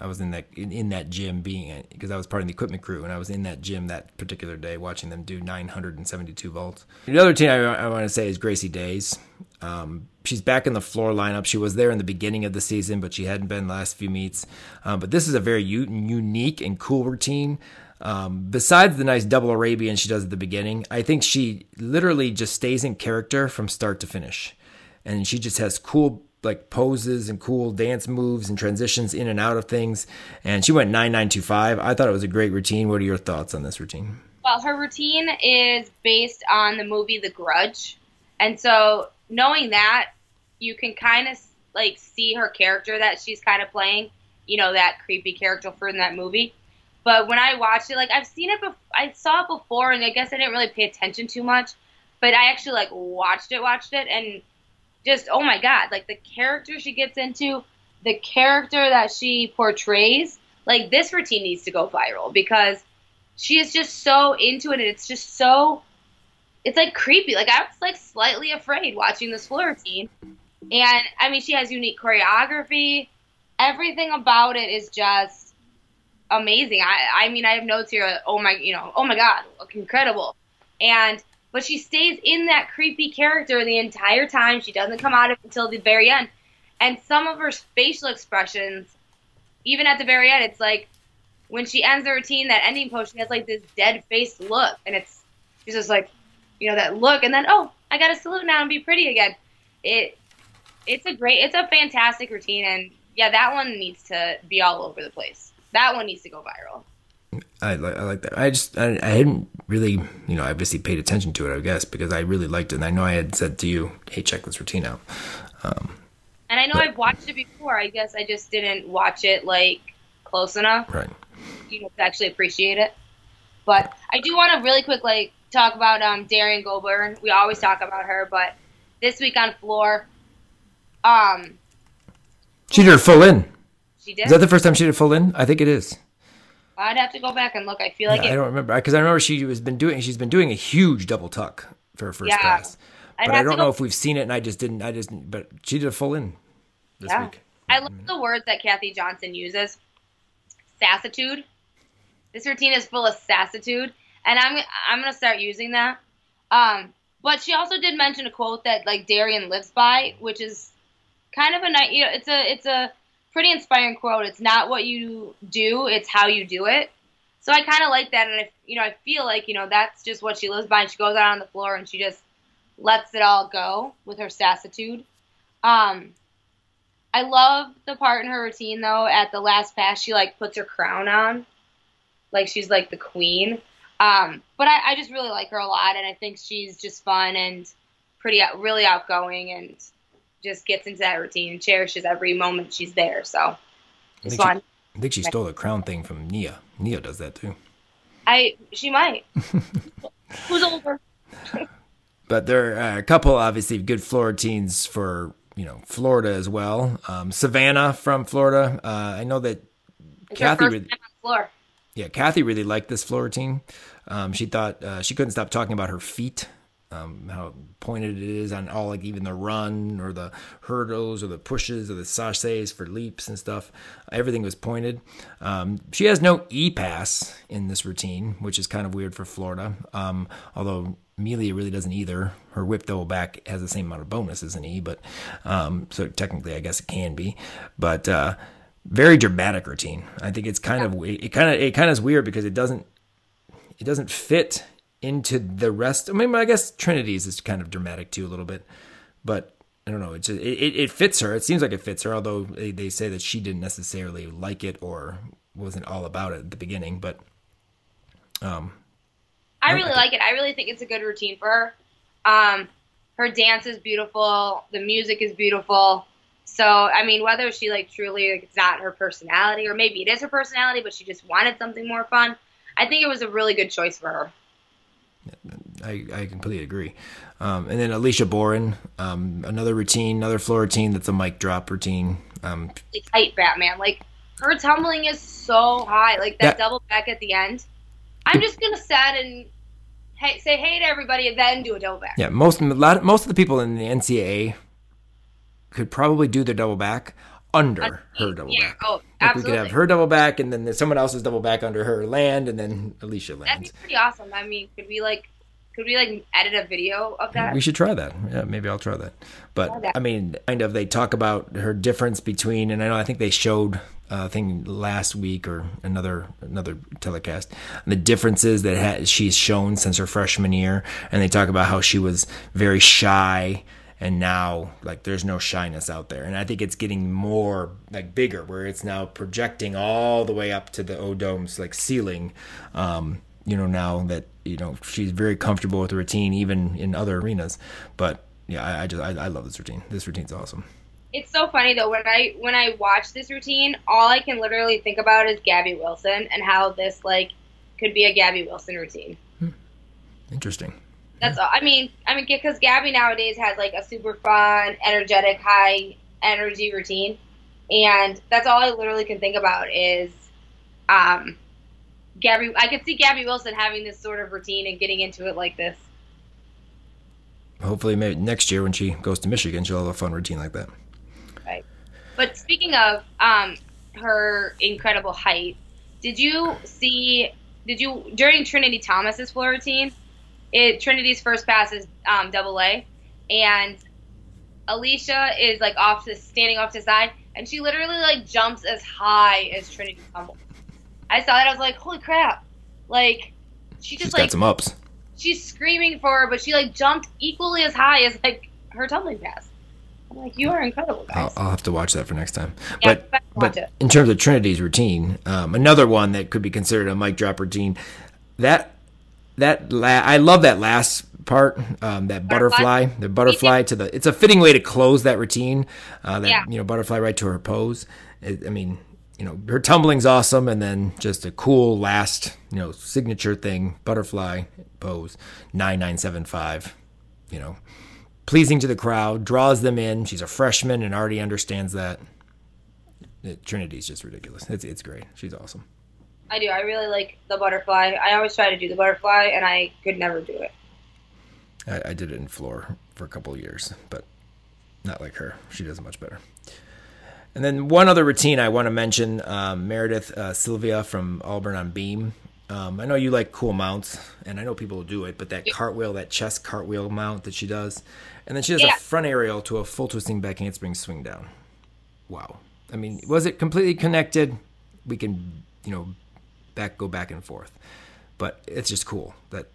I was in that in, in that gym being because I was part of the equipment crew and I was in that gym that particular day watching them do 972 volts. The other team I, I want to say is Gracie Days. Um, she's back in the floor lineup. She was there in the beginning of the season, but she hadn't been last few meets. Um, but this is a very u- unique and cool routine. Um, besides the nice double Arabian she does at the beginning, I think she literally just stays in character from start to finish and she just has cool like poses and cool dance moves and transitions in and out of things. And she went nine nine two five. I thought it was a great routine. What are your thoughts on this routine? Well, her routine is based on the movie The Grudge. And so knowing that, you can kind of like see her character that she's kind of playing, you know, that creepy character from that movie. But when I watched it, like I've seen it, I saw it before, and I guess I didn't really pay attention too much. But I actually like watched it, watched it, and just oh my god, like the character she gets into, the character that she portrays, like this routine needs to go viral because she is just so into it and it's just so it's like creepy. Like i was like slightly afraid watching this floor routine. And i mean she has unique choreography. Everything about it is just amazing. I i mean i have notes here oh my you know oh my god look incredible. And but she stays in that creepy character the entire time she doesn't come out until the very end and some of her facial expressions even at the very end it's like when she ends the routine, that ending pose, she has like this dead face look, and it's she's just like, you know, that look, and then oh, I got to salute now and be pretty again. It it's a great, it's a fantastic routine, and yeah, that one needs to be all over the place. That one needs to go viral. I, li- I like that. I just I, I hadn't really you know obviously paid attention to it. I guess because I really liked it. And I know I had said to you, "Hey, check this routine out." And I know I've watched it before. I guess I just didn't watch it like close enough. Right. you know, to actually appreciate it. But I do want to really quick like talk about um, Derrian Gobourne. We always talk about her, but this week on floor, um, She did her full in. she did. Is that the first time she did full in? I think it is. I'd have to go back and look. I feel like I it. don't remember because I remember she has been doing. She's been doing a huge double tuck for her first Yeah. pass. But I don't know if we've seen it, and I just didn't. I just. But she did a full in this Yeah. week. I love the words that Kathy Johnson uses. Sassitude. This routine is full of sassitude, and I'm I'm gonna start using that. Um, but she also did mention a quote that like Derrian lives by, which is kind of a nice. You know, it's a it's a pretty inspiring quote. It's not what you do, it's how you do it. So I kind of like that, and I you know I feel like you know that's just what she lives by. And she goes out on the floor and she just lets it all go with her sassitude. Um, I love the part in her routine though. At the last pass, she like puts her crown on, like she's like the queen. Um, but I, I just really like her a lot, and I think she's just fun and pretty really outgoing, and just gets into that routine and cherishes every moment she's there. So it's think she- I think she stole the crown thing from Nia. Nia does that too. I she might. *laughs* Who's older? But there are a couple, obviously, good Florida for you know Florida as well. Um, Savannah from Florida. Uh, I know that It's Kathy really- time on the floor. yeah, Kathy really liked this Florida. Um, she thought uh, she couldn't stop talking about her feet, um, how pointed it is on all, like even the run or the hurdles or the pushes or the sachets for leaps and stuff. Everything was pointed. Um, she has no E pass in this routine, which is kind of weird for Florida. Um, although Amelia really doesn't either. Her whip double back has the same amount of bonus as an E, but um, so technically, I guess it can be. But uh, very dramatic routine. I think it's kind of it kind of it kind of is weird because it doesn't it doesn't fit into the rest. I mean, I guess Trinity's is kind of dramatic too a little bit, but I don't know. It just, it, it it fits her. It seems like it fits her, although they, they say that she didn't necessarily like it or wasn't all about it at the beginning. But um, I really like it. I really think it's a good routine for her. Um, her dance is beautiful. The music is beautiful. So I mean, whether she like truly like, it's not her personality, or maybe it is her personality, but she just wanted something more fun. I think it was a really good choice for her. I, I completely agree. Um, and then Alicia Boren, um, another routine, another floor routine that's a mic drop routine. Um, tight Batman. Like her tumbling is so high. Like that, That- double back at the end. I'm just gonna sit and hey, say hey to everybody, and then do a double back. Yeah, most most of the people in the NCAA could probably do their double back under her double yeah. back. Oh, Like we could have her double back, and then someone else's double back under her land, and then Alicia That'd lands. be pretty awesome. I mean, could we like, could we like edit a video of that? We should try that. Yeah, maybe I'll try that. But Try that. I mean, kind of, they talk about her difference between, and I know I think they showed uh, thing last week or another another telecast the differences that ha- she's shown since her freshman year, and they talk about how she was very shy. And now, like, there's no shyness out there, and I think it's getting more like bigger, where it's now projecting all the way up to the O dome's like ceiling. Um, you know, now that you know she's very comfortable with the routine, even in other arenas. But yeah, I, I just I, I love this routine. This routine's awesome. It's so funny though when I when I watch this routine, all I can literally think about is Gabby Wilson and how this like could be a Gabby Wilson routine. Interesting. That's all. I mean, I mean, because Gabby nowadays has like a super fun, energetic, high energy routine, and that's all I literally can think about is, um, Gabby. I could see Gabby Wilson having this sort of routine and getting into it like this. Hopefully, maybe next year when she goes to Michigan, she'll have a fun routine like that. Right. But speaking of um, her incredible height, did you see? Did you during Trinity Thomas's floor routine? It Trinity's first pass is um, double A, and Alicia is like off to standing off to the side, and she literally like jumps as high as Trinity tumbles. I saw that. I was like, holy crap! Like she She's just got like some ups. she's screaming for her, but she like jumped equally as high as like her tumbling pass. I'm like, you are incredible, guys. I'll, I'll have to watch that for next time. Yeah, but but watch but it. in terms of Trinity's routine, um, another one that could be considered a mic drop routine. That that la- I love that last part, um, that butterfly, Butterfly? the butterfly to the. It's a fitting way to close that routine. Uh, that Yeah. you know, butterfly right to her pose. It, I mean, you know, her tumbling's awesome, and then just a cool last, you know, signature thing, butterfly pose, nine nine seven five. You know, pleasing to the crowd, draws them in. She's a freshman and already understands that. It, Trinity's just ridiculous. It's it's great. She's awesome. I do. I really like the butterfly. I always try to do the butterfly, and I could never do it. I, I did it in floor for a couple of years, but not like her. She does it much better. And then one other routine I want to mention um, Meredith uh, Sylvia from Auburn on Beam. Um, I know you like cool mounts, and I know people do it, but that cartwheel, that chest cartwheel mount that she does, and then she does Yeah. a front aerial to a full twisting back handspring swing down. Wow. I mean, was it completely connected? We can, you know, back go back and forth, but it's just cool that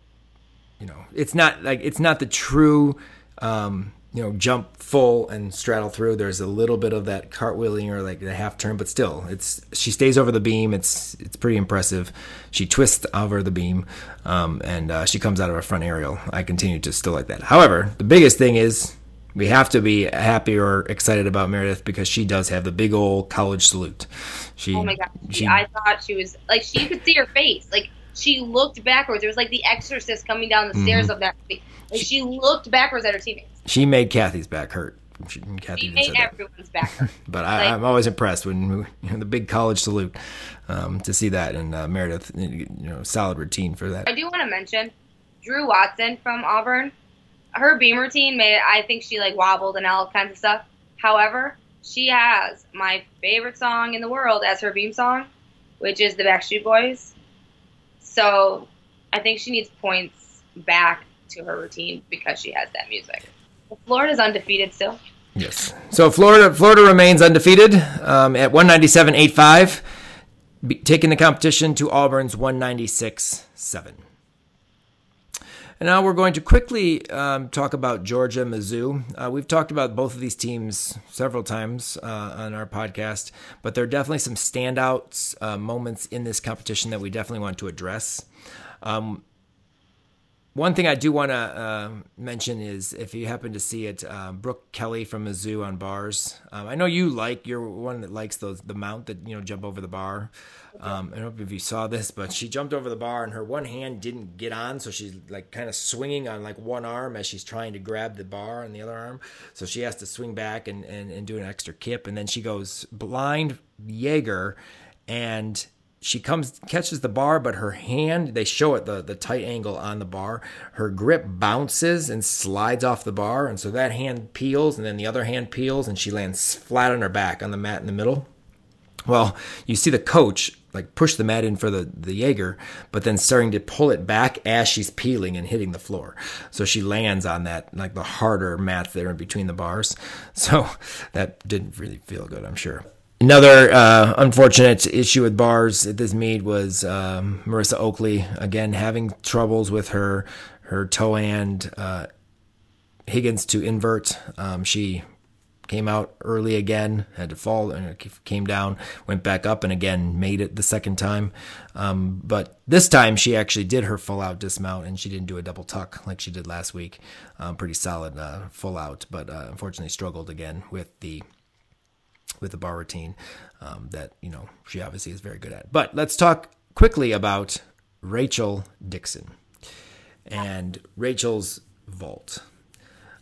you know it's not like it's not the true um you know jump full and straddle through. There's a little bit of that cartwheeling or like the half turn, but still, it's she stays over the beam. It's it's pretty impressive. She twists over the beam, um, and uh, she comes out of a front aerial. I continue to still like that. However, the biggest thing is we have to be happy or excited about Meredith because she does have the big old college salute. She, Oh my god! she, I thought she was like she could see her face. Like she looked backwards. It was like the Exorcist coming down the stairs Mm-hmm. of that. Like she looked backwards at her teammates. she made Kathy's back hurt. She, Kathy She made said that. everyone's back hurt. *laughs* But I, Like- I'm always impressed when you know, the big college salute um, to see that and uh, Meredith, you know, solid routine for that. I do want to mention Drew Watson from Auburn. Her beam routine made I think she like wobbled and all kinds of stuff. However, she has my favorite song in the world as her beam song, which is the Backstreet Boys. So I think she needs points back to her routine because she has that music. Florida's undefeated still. Yes. So Florida, Florida remains undefeated um, at 197.85, be- taking the competition to Auburn's 196.7. And now we're going to quickly um, talk about Georgia, Mizzou. Uh, we've talked about both of these teams several times uh, on our podcast, but there are definitely some standouts uh, moments in this competition that we definitely want to address. Um, one thing I do want to uh, mention is if you happen to see it, uh, Brooke Kelly from Mizzou on bars. Um, I know you like you're one that likes those the mount that you know jump over the bar. Um, I don't know if you saw this, but she jumped over the bar and her one hand didn't get on, so she's like kind of swinging on like one arm as she's trying to grab the bar on the other arm. So she has to swing back and and, and do an extra kip, and then she goes blind Jaeger and she comes catches the bar but her hand they show it the the tight angle on the bar. Her grip bounces and slides off the bar and so that hand peels and then the other hand peels and she lands flat on her back on the mat in the middle. Well you see the coach like push the mat in for the the jaeger but then starting to pull it back as she's peeling and hitting the floor. So she lands on that like the harder mat there in between the bars. So *laughs* that didn't really feel good i'm sure Another uh, unfortunate issue with bars at this meet was um, Marissa Oakley again having troubles with her her toe and uh, Higgins to invert. Um, she came out early again, had to fall and came down, went back up, and again made it the second time. Um, but this time she actually did her full out dismount and she didn't do a double tuck like she did last week. Um, pretty solid uh, full out, but uh, unfortunately struggled again with the with the bar routine um, that you know she obviously is very good at. But let's talk quickly about Rachel Dixon and Rachel's vault.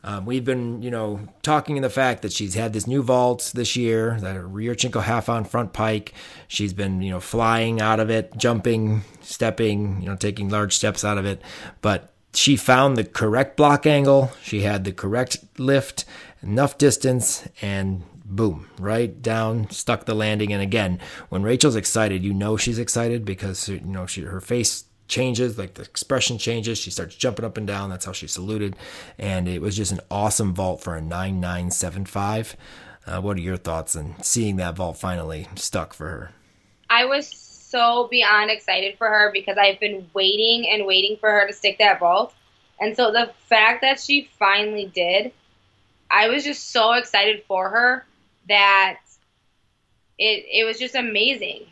Um, we've been, you know, talking in the fact that she's had this new vault this year, that Yurchenko half on front pike. She's been, you know, flying out of it, jumping, stepping, you know, taking large steps out of it. But she found the correct block angle. She had the correct lift, enough distance, and boom, right down, stuck the landing. And again, when Rachel's excited, you know she's excited because you know she her face changes, like the expression changes. She starts jumping up and down. That's how she saluted, and it was just an awesome vault for a nine nine seven five. Uh, what are your thoughts on seeing that vault finally stuck for her? I was so beyond excited for her because I've been waiting and waiting for her to stick that vault. And so the fact that she finally did, I was just so excited for her that it it was just amazing.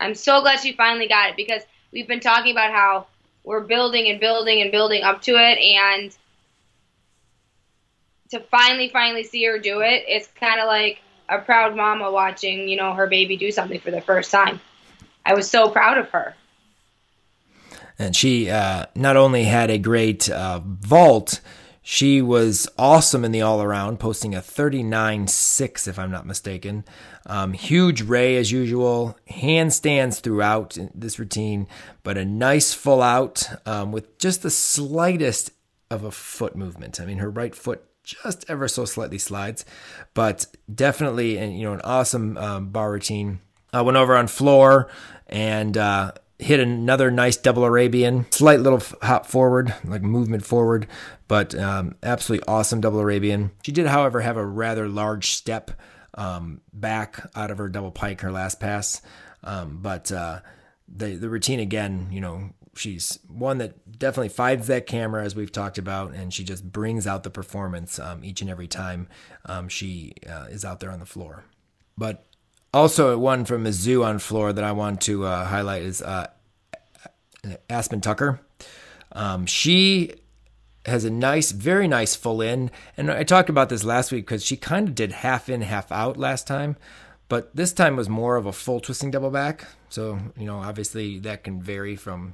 I'm so glad she finally got it because we've been talking about how we're building and building and building up to it and to finally finally see her do it, it's kind of like a proud mama watching, you know, her baby do something for the first time. I was so proud of her. And she uh, not only had a great uh, vault, she was awesome in the all around, posting a 39 6, if I'm not mistaken. Um, huge ray as usual, handstands throughout this routine, but a nice full out um, with just the slightest of a foot movement. I mean, her right foot just ever so slightly slides, but definitely, you know, an awesome um, bar routine. I went over on floor and uh, hit another nice double Arabian, slight little hop forward, like movement forward, but um, absolutely awesome double Arabian. She did, however, have a rather large step um, back out of her double pike, her last pass, um, but uh, the the routine again, you know, she's one that definitely finds that camera as we've talked about, and she just brings out the performance um, each and every time um, she uh, is out there on the floor. But also one from Mizzou on floor that I want to uh, highlight is uh, Aspen Tucker. Um, she has a nice, very nice full in, and I talked about this last week because she kind of did half in, half out last time. But this time was more of a full twisting double back. So, you know, obviously that can vary from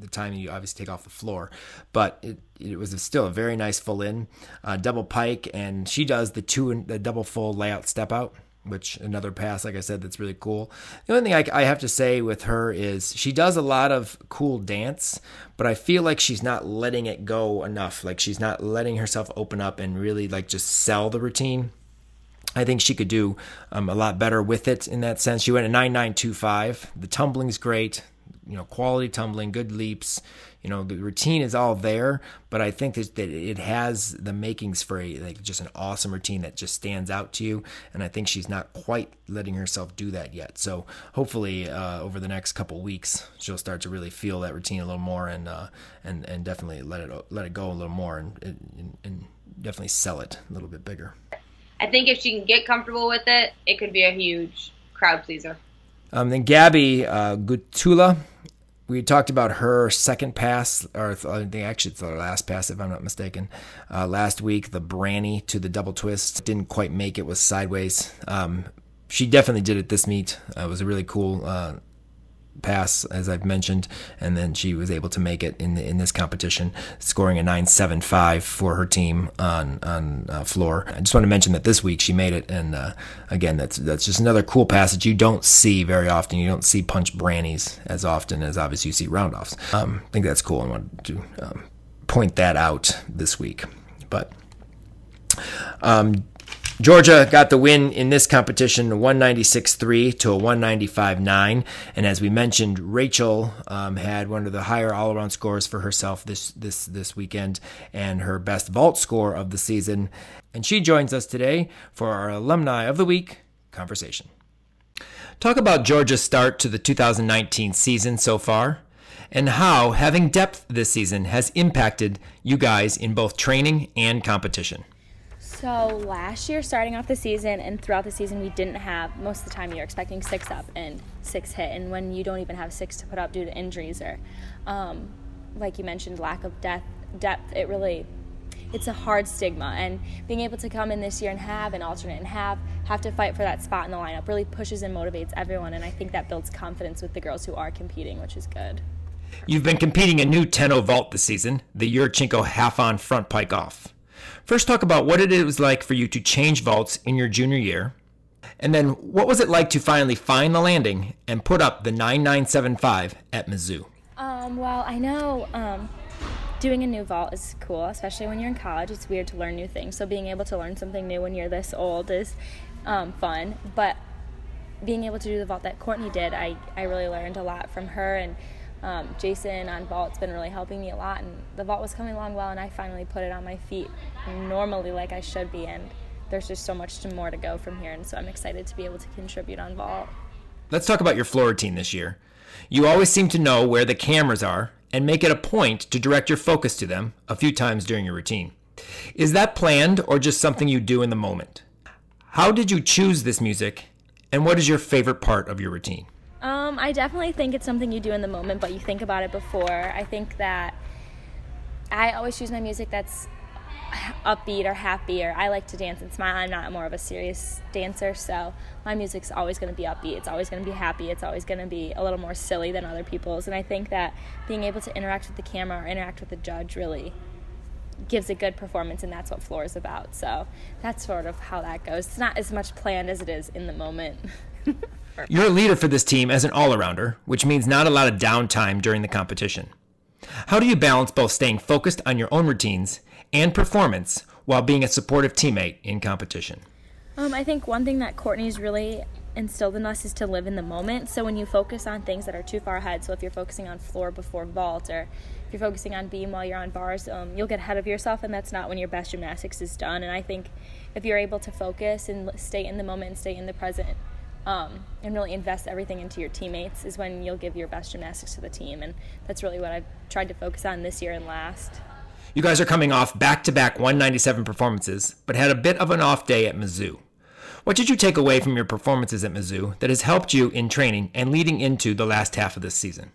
the time you obviously take off the floor. But it, it was still a very nice full in, uh, double pike, and she does the two and the double full layout step out which another pass, like I said, that's really cool. The only thing I, I, have to say with her is she does a lot of cool dance, but I feel like she's not letting it go enough. Like she's not letting herself open up and really like just sell the routine. I think she could do um, a lot better with it in that sense. She went a 9925. The tumbling's great, you know, quality tumbling, good leaps. You know, the routine is all there, but I think that it has the makings for a like just an awesome routine that just stands out to you. And I think she's not quite letting herself do that yet. So hopefully, uh, over the next couple weeks, she'll start to really feel that routine a little more and uh, and and definitely let it let it go a little more and, and, and definitely sell it a little bit bigger. I think if she can get comfortable with it, it could be a huge crowd pleaser. Um, then Gabby uh, Gutula, we talked about her second pass, or I think actually it's the last pass, if I'm not mistaken. Uh, last week, the Branny to the double twist didn't quite make it, was sideways. Um, she definitely did it this meet. Uh, it was a really cool uh, pass, as I've mentioned, and then she was able to make it in the, in this competition, scoring a 9.75 for her team on on uh, floor. I just want to mention that this week she made it, and uh, again, that's that's just another cool pass that you don't see very often. You don't see punch brannies as often as obviously you see roundoffs. Um, I think that's cool. I wanted to um, point that out this week, but. Um, Georgia got the win in this competition 196.3 to a 195.9. And as we mentioned, Rachel um, had one of the higher all around scores for herself this, this, this weekend and her best vault score of the season. And she joins us today for our Alumni of the Week conversation. Talk about Georgia's start to the 2019 season so far and how having depth this season has impacted you guys in both training and competition. So last year, starting off the season and throughout the season, we didn't have most of the time you're expecting six up and six hit, and when you don't even have six to put up due to injuries or, um, like you mentioned, lack of depth, depth, it really it's a hard stigma. And being able to come in this year and have an alternate and have have to fight for that spot in the lineup really pushes and motivates everyone. And i think that builds confidence with the girls who are competing which is good. You've been competing a new 10 vault this season. The yurchenko half on front pike off First, talk about what it was like for you to change vaults in your junior year. And then, what was it like to finally find the landing and put up the 9975 at Mizzou? Um, well, I know um, doing a new vault is cool, especially when you're in college. It's weird to learn new things. So, being able to learn something new when you're this old is um, fun. But being able to do the vault that Courtney did, I, I really learned a lot from her. And um, Jason on vault's been really helping me a lot, and the vault was coming along well, and I finally put it on my feet normally like I should be, and there's just so much more to go from here, and so I'm excited to be able to contribute on vault. Let's talk about your floor routine this year. You always seem to know where the cameras are and make it a point to direct your focus to them a few times during your routine. Is that planned or just something you do in the moment? How did you choose this music, and what is your favorite part of your routine? Um, I definitely think it's something you do in the moment, but you think about it before. I think that I always choose my music that's upbeat or happy, or I like to dance and smile. I'm not more of a serious dancer, so my music's always going to be upbeat. It's always going to be happy. It's always going to be a little more silly than other people's. And I think that being able to interact with the camera or interact with the judge really gives a good performance, and that's what floor is about. So that's sort of how that goes. It's not as much planned as it is in the moment. *laughs* You're a leader for this team as an all arounder, which means not a lot of downtime during the competition. How do you balance both staying focused on your own routines and performance while being a supportive teammate in competition? Um, I think one thing that Courtney's really instilled in us is to live in the moment. So when you focus on things that are too far ahead, so if you're focusing on floor before vault or if you're focusing on beam while you're on bars, um, you'll get ahead of yourself, and that's not when your best gymnastics is done. And I think if you're able to focus and stay in the moment and stay in the present, um, and really invest everything into your teammates is when you'll give your best gymnastics to the team. And that's really what I've tried to focus on this year and last. You guys are coming off back to back 197 performances, but had a bit of an off day at Mizzou. What did you take away from your performances at Mizzou that has helped you in training and leading into the last half of this season?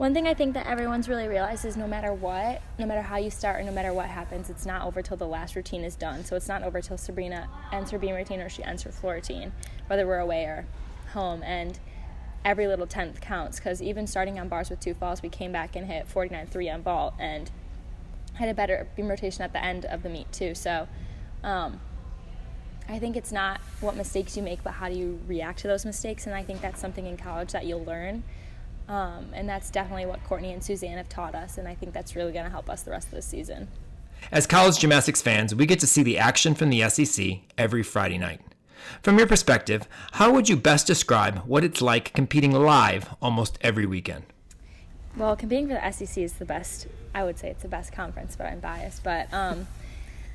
One thing I think that everyone's really realized is no matter what, no matter how you start, or no matter what happens, it's not over till the last routine is done. So it's not over till Sabrina ends her beam routine or she ends her floor routine, whether we're away or home. And every little tenth counts because even starting on bars with two falls, we came back and hit 49.3 on vault and had a better beam rotation at the end of the meet too. So um, I think it's not what mistakes you make, but how do you react to those mistakes. And I think that's something in college that you'll learn. Um, and that's definitely what Courtney and Suzanne have taught us, and I think that's really going to help us the rest of the season. As college gymnastics fans, we get to see the action from the SEC every Friday night. From your perspective, how would you best describe what it's like competing live almost every weekend? Well, competing for the SEC is the best. I would say it's the best conference, but I'm biased. But um,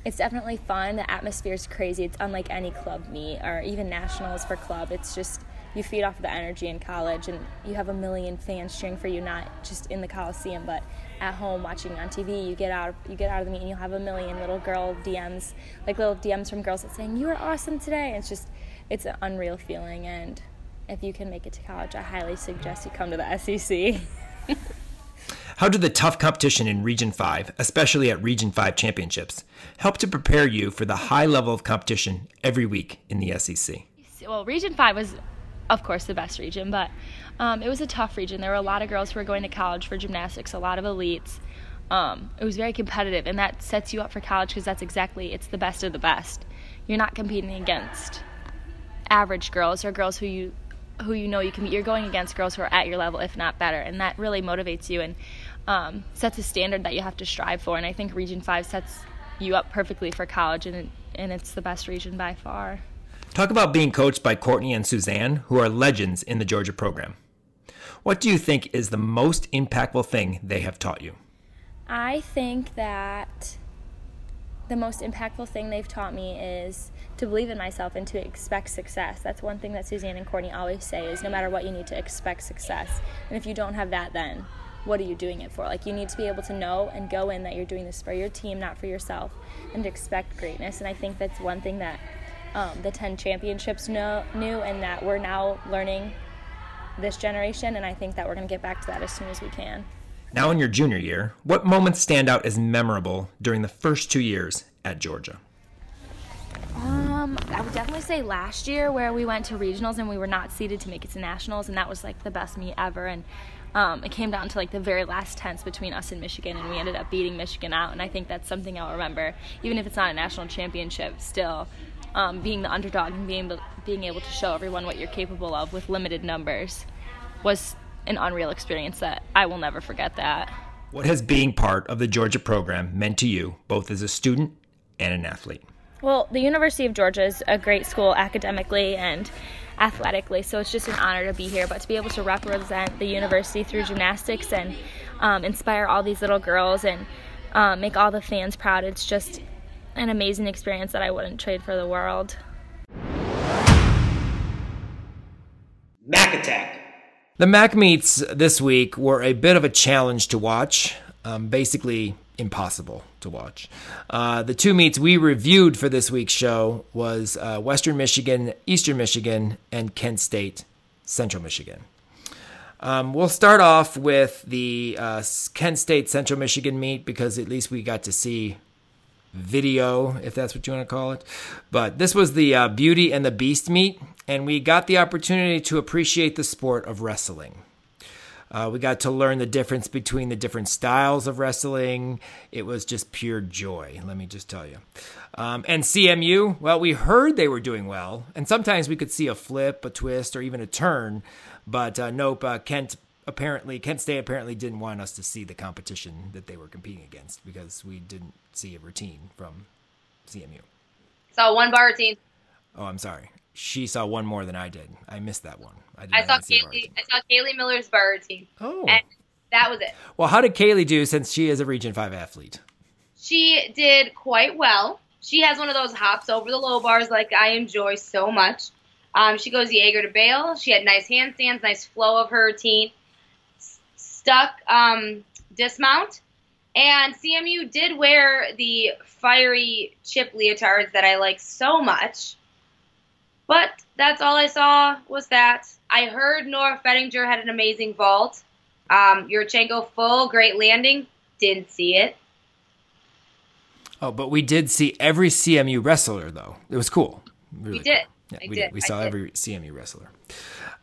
it's definitely fun. The atmosphere is crazy. It's unlike any club meet or even nationals for club. It's just you feed off the energy in college and you have a million fans cheering for you not just in the coliseum but at home watching on tv you get out you get out of the meeting and you'll have a million little girl dms like little dms from girls that saying you are awesome today and it's just it's an unreal feeling and if you can make it to college i highly suggest you come to the sec *laughs* How did the tough competition in Region 5, especially at Region 5 championships, help to prepare you for the high level of competition every week in the SEC? Well, Region 5 was of course, the best region, but um, it was a tough region. There were a lot of girls who were going to college for gymnastics, a lot of elites. Um, it was very competitive, and that sets you up for college because that's exactly it's the best of the best. You're not competing against average girls or girls who you who you know you can meet. You're going against girls who are at your level, if not better, and that really motivates you and um, sets a standard that you have to strive for. And I think Region Five sets you up perfectly for college, and and it's the best region by far. Talk about being coached by Courtney and Suzanne, who are legends in the Georgia program. What do you think is the most impactful thing they have taught you? I think that the most impactful thing they've taught me is to believe in myself and to expect success. That's one thing that Suzanne and Courtney always say is no matter what you need to expect success. And if you don't have that then what are you doing it for? Like you need to be able to know and go in that you're doing this for your team, not for yourself, and expect greatness. And I think that's one thing that um, the 10 championships know, knew and that we're now learning this generation and i think that we're going to get back to that as soon as we can now in your junior year what moments stand out as memorable during the first two years at georgia um, I would definitely say last year where we went to regionals and we were not seeded to make it to nationals, and that was like the best meet ever. And um, it came down to like the very last tense between us and Michigan, and we ended up beating Michigan out. And I think that's something I'll remember, even if it's not a national championship. Still, um, being the underdog and being able, being able to show everyone what you're capable of with limited numbers was an unreal experience that I will never forget that. What has being part of the Georgia program meant to you, both as a student and an athlete? Well, the University of Georgia is a great school academically and athletically, so it's just an honor to be here. But to be able to represent the university through gymnastics and um, inspire all these little girls and um, make all the fans proud, it's just an amazing experience that I wouldn't trade for the world. MAC Attack. The MAC meets this week were a bit of a challenge to watch, um, basically impossible to watch. Uh, the two meets we reviewed for this week's show was uh, Western Michigan, Eastern Michigan, and Kent State, Central Michigan. Um, we'll start off with the uh, Kent State Central Michigan meet because at least we got to see video, if that's what you want to call it. But this was the uh, Beauty and the Beast meet, and we got the opportunity to appreciate the sport of wrestling. Uh, we got to learn the difference between the different styles of wrestling. It was just pure joy, let me just tell you. Um, and CMU, well, we heard they were doing well, and sometimes we could see a flip, a twist, or even a turn. But uh, nope, uh, Kent apparently Kent State apparently didn't want us to see the competition that they were competing against because we didn't see a routine from CMU. Saw one bar routine. Oh, I'm sorry. She saw one more than I did. I missed that one. I, I saw Kaylee. I saw Kaylee Miller's bar routine. Oh, and that was it. Well, how did Kaylee do since she is a Region Five athlete? She did quite well. She has one of those hops over the low bars like I enjoy so much. Um, she goes Jaeger to bail. She had nice handstands, nice flow of her routine. Stuck um, dismount. And CMU did wear the fiery chip leotards that I like so much. But that's all I saw was that. I heard Nora Fettinger had an amazing vault. Um, Yurchenko full, great landing. Didn't see it. Oh, but we did see every CMU wrestler though. It was cool. Really We did. cool. Yeah, we did. We saw did. every CMU wrestler.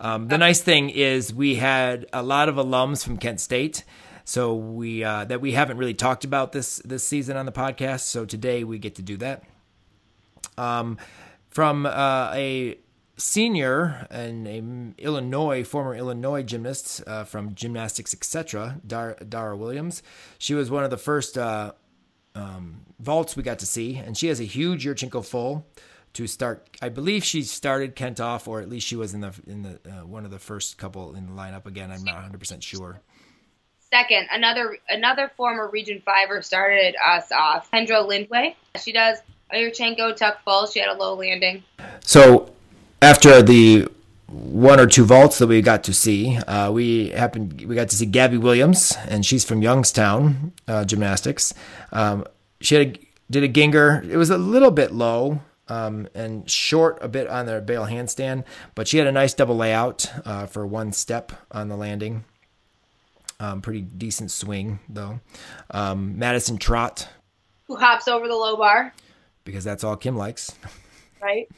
Um, the nice thing is we had a lot of alums from Kent State, so we uh, that we haven't really talked about this this season on the podcast. So today we get to do that. Um, from uh, a senior and a Illinois former Illinois gymnast uh, from Gymnastics Etc. Dar- Dara Williams. She was one of the first uh, um, vaults we got to see, and she has a huge Yurchenko full to start. I believe she started Kent off, or at least she was in the in the uh, one of the first couple in the lineup. Again, I'm not 100 percent sure. Second, another another former Region Fiver started us off. Kendra Lindway. She does a Yurchenko tuck full. She had a low landing. So after the one or two vaults that we got to see, uh, we happened we got to see Gabby Williams, and she's from Youngstown uh, Gymnastics. Um, she had a, did a Gienger. It was a little bit low um, and short a bit on the bail handstand, but she had a nice double layout uh, for one step on the landing. Um, pretty decent swing though. Um, Madison Trot Who hops over the low bar, because that's all Kim likes. right?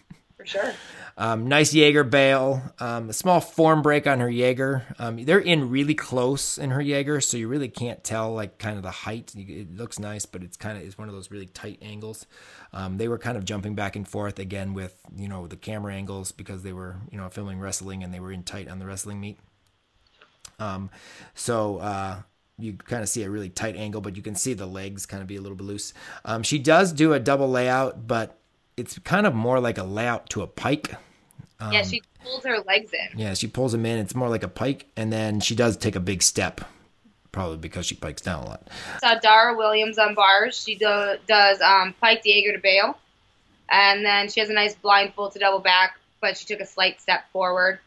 For sure. Um, nice Jaeger bail. Um, a small form break on her Jaeger. Um, they're in really close in her Jaeger, so you really can't tell like kind of the height. It looks nice, but it's kind of it's one of those really tight angles. Um, they were kind of jumping back and forth again with you know the camera angles because they were you know filming wrestling and they were in tight on the wrestling meet. Um, so uh, you kind of see a really tight angle, but you can see the legs kind of be a little bit loose. Um, she does do a double layout, but it's kind of more like a layout to a pike. yeah, she pulls her legs in. Yeah, she pulls them in. It's more like a pike, and then she does take a big step, probably because she pikes down a lot. Saw Dara Williams on bars. She do, does um, Pike Jaeger to bail. And then she has a nice blindfold to double back, but she took a slight step forward,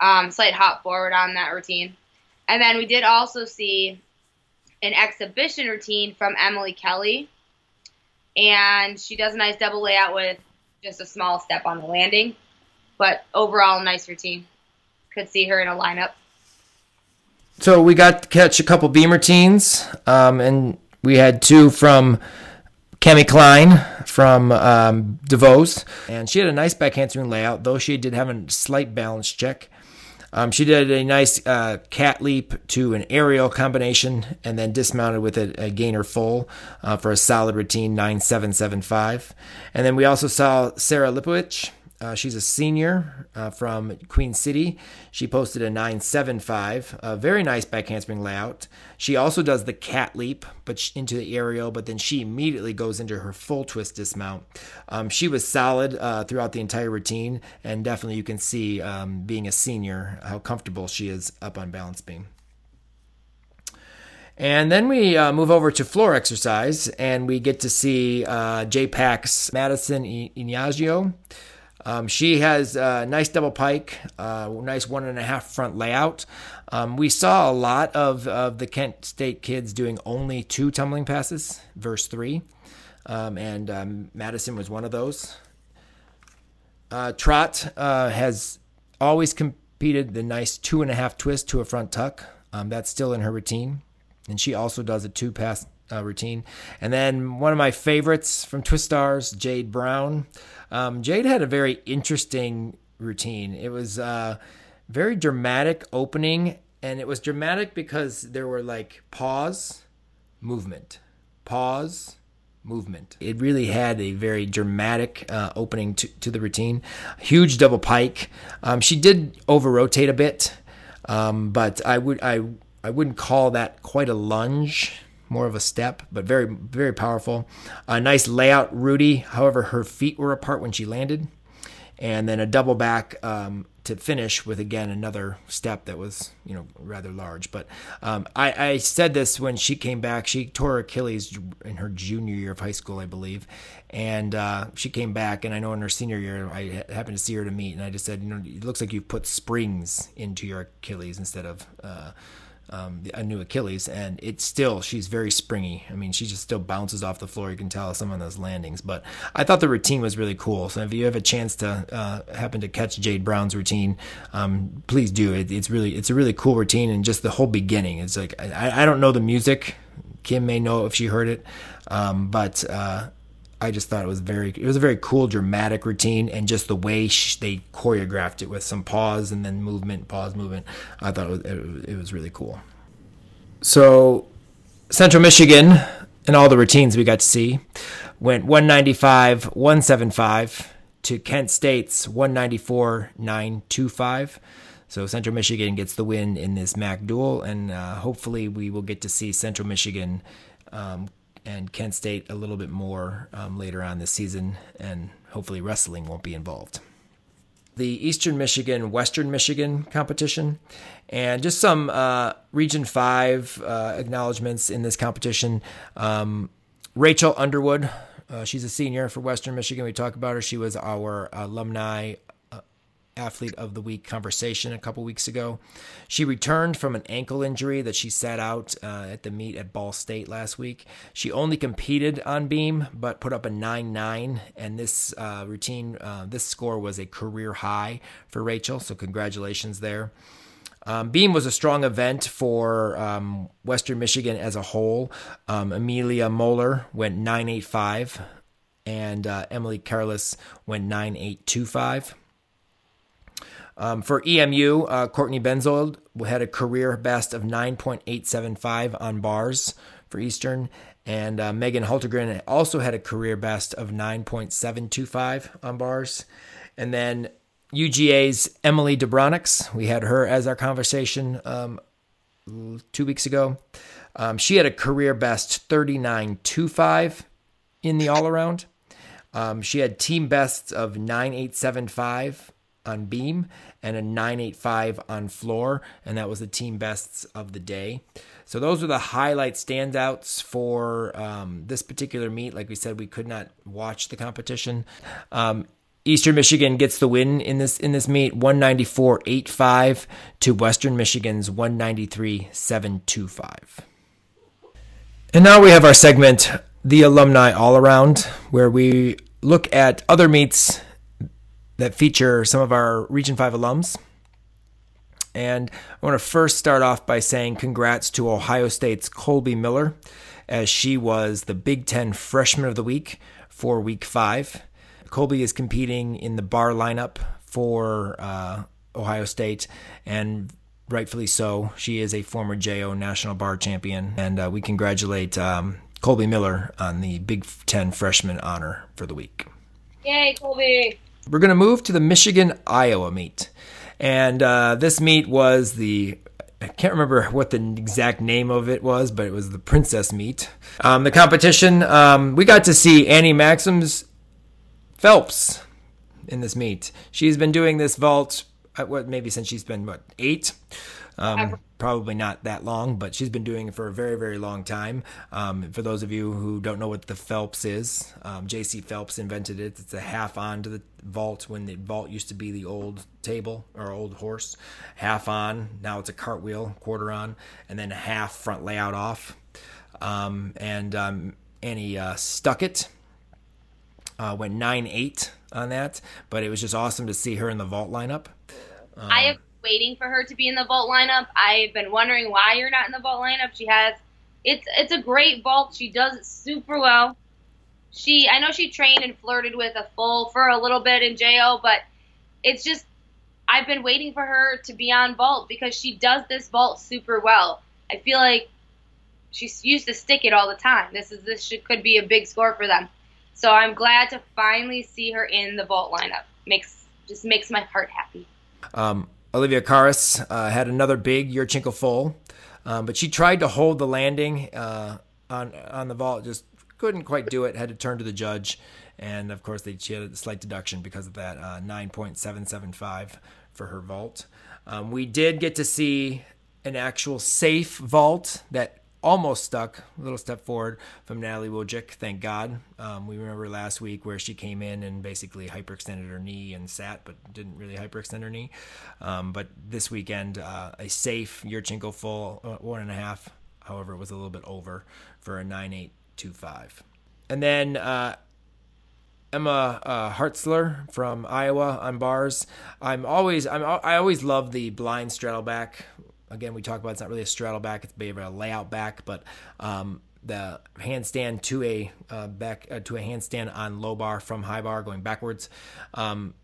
um, slight hop forward on that routine. And then we did also see an exhibition routine from Emily Kelly. And she does a nice double layout with just a small step on the landing. But overall, nice routine. Could see her in a lineup. So we got to catch a couple beam routines, um, and we had two from Cami Klein from um, DeVos, and she had a nice back handspring layout, though she did have a slight balance check. Um, she did a nice uh, cat leap to an aerial combination and then dismounted with a, a gainer full uh, for a solid routine 9775. And then we also saw Sarah Lipowicz. Uh, she's a senior uh, from Queen City. She posted a 975, a very nice back handspring layout. She also does the cat leap, but into the aerial, but then she immediately goes into her full twist dismount. Um, she was solid uh, throughout the entire routine, and definitely you can see, um, being a senior, how comfortable she is up on balance beam. And then we uh, move over to floor exercise, and we get to see uh, JPAC's Madison I- Ignazio. Um, she has a nice double pike, uh, nice one and a half front layout. Um, we saw a lot of, of the Kent State kids doing only two tumbling passes, verse three, um, and um, Madison was one of those. Uh, Trot uh, has always competed the nice two and a half twist to a front tuck. Um, that's still in her routine, and she also does a two pass uh, routine. And then one of my favorites from Twistars, Jade Brown. Um, Jade had a very interesting routine. It was uh, very dramatic opening, and it was dramatic because there were like pause, movement, pause, movement. It really had a very dramatic uh, opening to, to the routine. Huge double pike. Um, she did over rotate a bit, um, but I would I I wouldn't call that quite a lunge. More of a step, but very very powerful. A nice layout, Rudi. However, her feet were apart when she landed, and then a double back um, to finish with again another step that was you know rather large. But um, I, I said this when she came back. She tore Achilles in her junior year of high school, I believe, and uh, she came back. And I know in her senior year, I happened to see her to meet, and I just said, you know, it looks like you've put springs into your Achilles instead of. Uh, um, a new Achilles, and it's still she's very springy. I mean, she just still bounces off the floor. You can tell some of those landings. But I thought the routine was really cool. So if you have a chance to uh, happen to catch Jade Brown's routine, um, please do. It, it's really it's a really cool routine, and just the whole beginning. It's like I, I don't know the music. Kim may know if she heard it, um, but uh, I just thought it was very it was a very cool dramatic routine and just the way sh- they choreographed it with some pause and then movement pause movement I thought it was, it, it was really cool. So Central Michigan and all the routines we got to see went 195 175 to Kent State's 194 925. So Central Michigan gets the win in this MAC duel, and uh, hopefully we will get to see Central Michigan um, and Kent State a little bit more um, later on this season, and hopefully wrestling won't be involved. The Eastern Michigan Western Michigan competition, and just some uh, Region 5 uh, acknowledgments in this competition. Um, Rachel Underwood, uh, she's a senior for Western Michigan. We talked about her. She was our alumni Athlete of the Week conversation a couple weeks ago. She returned from an ankle injury that she sat out uh, at the meet at Ball State last week. She only competed on beam, but put up a 9 9, and this uh, routine, uh, this score was a career high for Rachel, so congratulations there. Um, Beam was a strong event for um, Western Michigan as a whole. Um, Amelia Moeller went 985, and uh, Emily Carless went 9825. Um, for EMU, uh, Courtney Benzold had a career best of 9.875 on bars for Eastern, and uh, Megan Hultergren also had a career best of 9.725 on bars. And then UGA's Emily Debronix, we had her as our conversation um, two weeks ago. Um, she had a career best 39.25 in the all around. Um, she had team bests of 9.875 on beam and a 985 on floor, and that was the team bests of the day. So those are the highlight standouts for um, this particular meet. Like we said, we could not watch the competition. Um, Eastern Michigan gets the win in this in this meet, 194.85 to Western Michigan's 193.725. And now we have our segment, the alumni all around, where we look at other meets that feature some of our Region 5 alums. And I want to first start off by saying congrats to Ohio State's Colby Miller, as she was the Big Ten Freshman of the Week for Week 5. Colby is competing in the bar lineup for uh, Ohio State, and rightfully so. She is a former JO National Bar Champion, and uh, we congratulate um, Colby Miller on the Big Ten Freshman honor for the week. Yay, Colby! We're going to move to the Michigan Iowa meet. And uh, this meet was the I can't remember what the exact name of it was, but it was the Princess Meet. Um, the competition, um, we got to see Annie Maxim's Phelps in this meet. She's been doing this vault, uh, what maybe since she's been what eight. Um, probably not that long, but she's been doing it for a very, very long time. Um, for those of you who don't know what the Phelps is, um, Jaycie Phelps invented it. It's a half on to the vault when the vault used to be the old table or old horse, half on. Now it's a cartwheel, quarter on, and then half front layout off. Um, and um, Annie uh, stuck it. Uh, went nine eight on that, but it was just awesome to see her in the vault lineup. I have waiting for her to be in the vault lineup. I've been wondering why you're not in the vault lineup. She has it's it's a great vault. She does it super well. She I know she trained and flirted with a full for a little bit in JO, but it's just I've been waiting for her to be on vault because she does this vault super well. I feel like she's used to stick it all the time. This is this should, could be a big score for them. So I'm glad to finally see her in the vault lineup. Makes just makes my heart happy. Um, Olivia Karas uh, had another big Yurchenko full, um, but she tried to hold the landing uh, on on the vault, just couldn't quite do it. Had to turn to the judge, and of course they, she had a slight deduction because of that uh, 9.775 for her vault. Um, we did get to see an actual safe vault that almost stuck a little step forward from Natalie Wojcik. Thank God. Um, we remember last week where she came in and basically hyperextended her knee and sat, but didn't really hyperextend her knee. Um, but this weekend, uh, a safe Yurchenko full uh, one and a half. However, it was a little bit over for a nine eight two five. And then uh, Emma uh, Hartzler from Iowa on bars. I'm always I'm I always love the blind straddle back. Again, we talk about it's not really a straddle back; it's maybe a layout back, but um, the handstand to a uh, back uh, to a handstand on low bar from high bar going backwards. Um,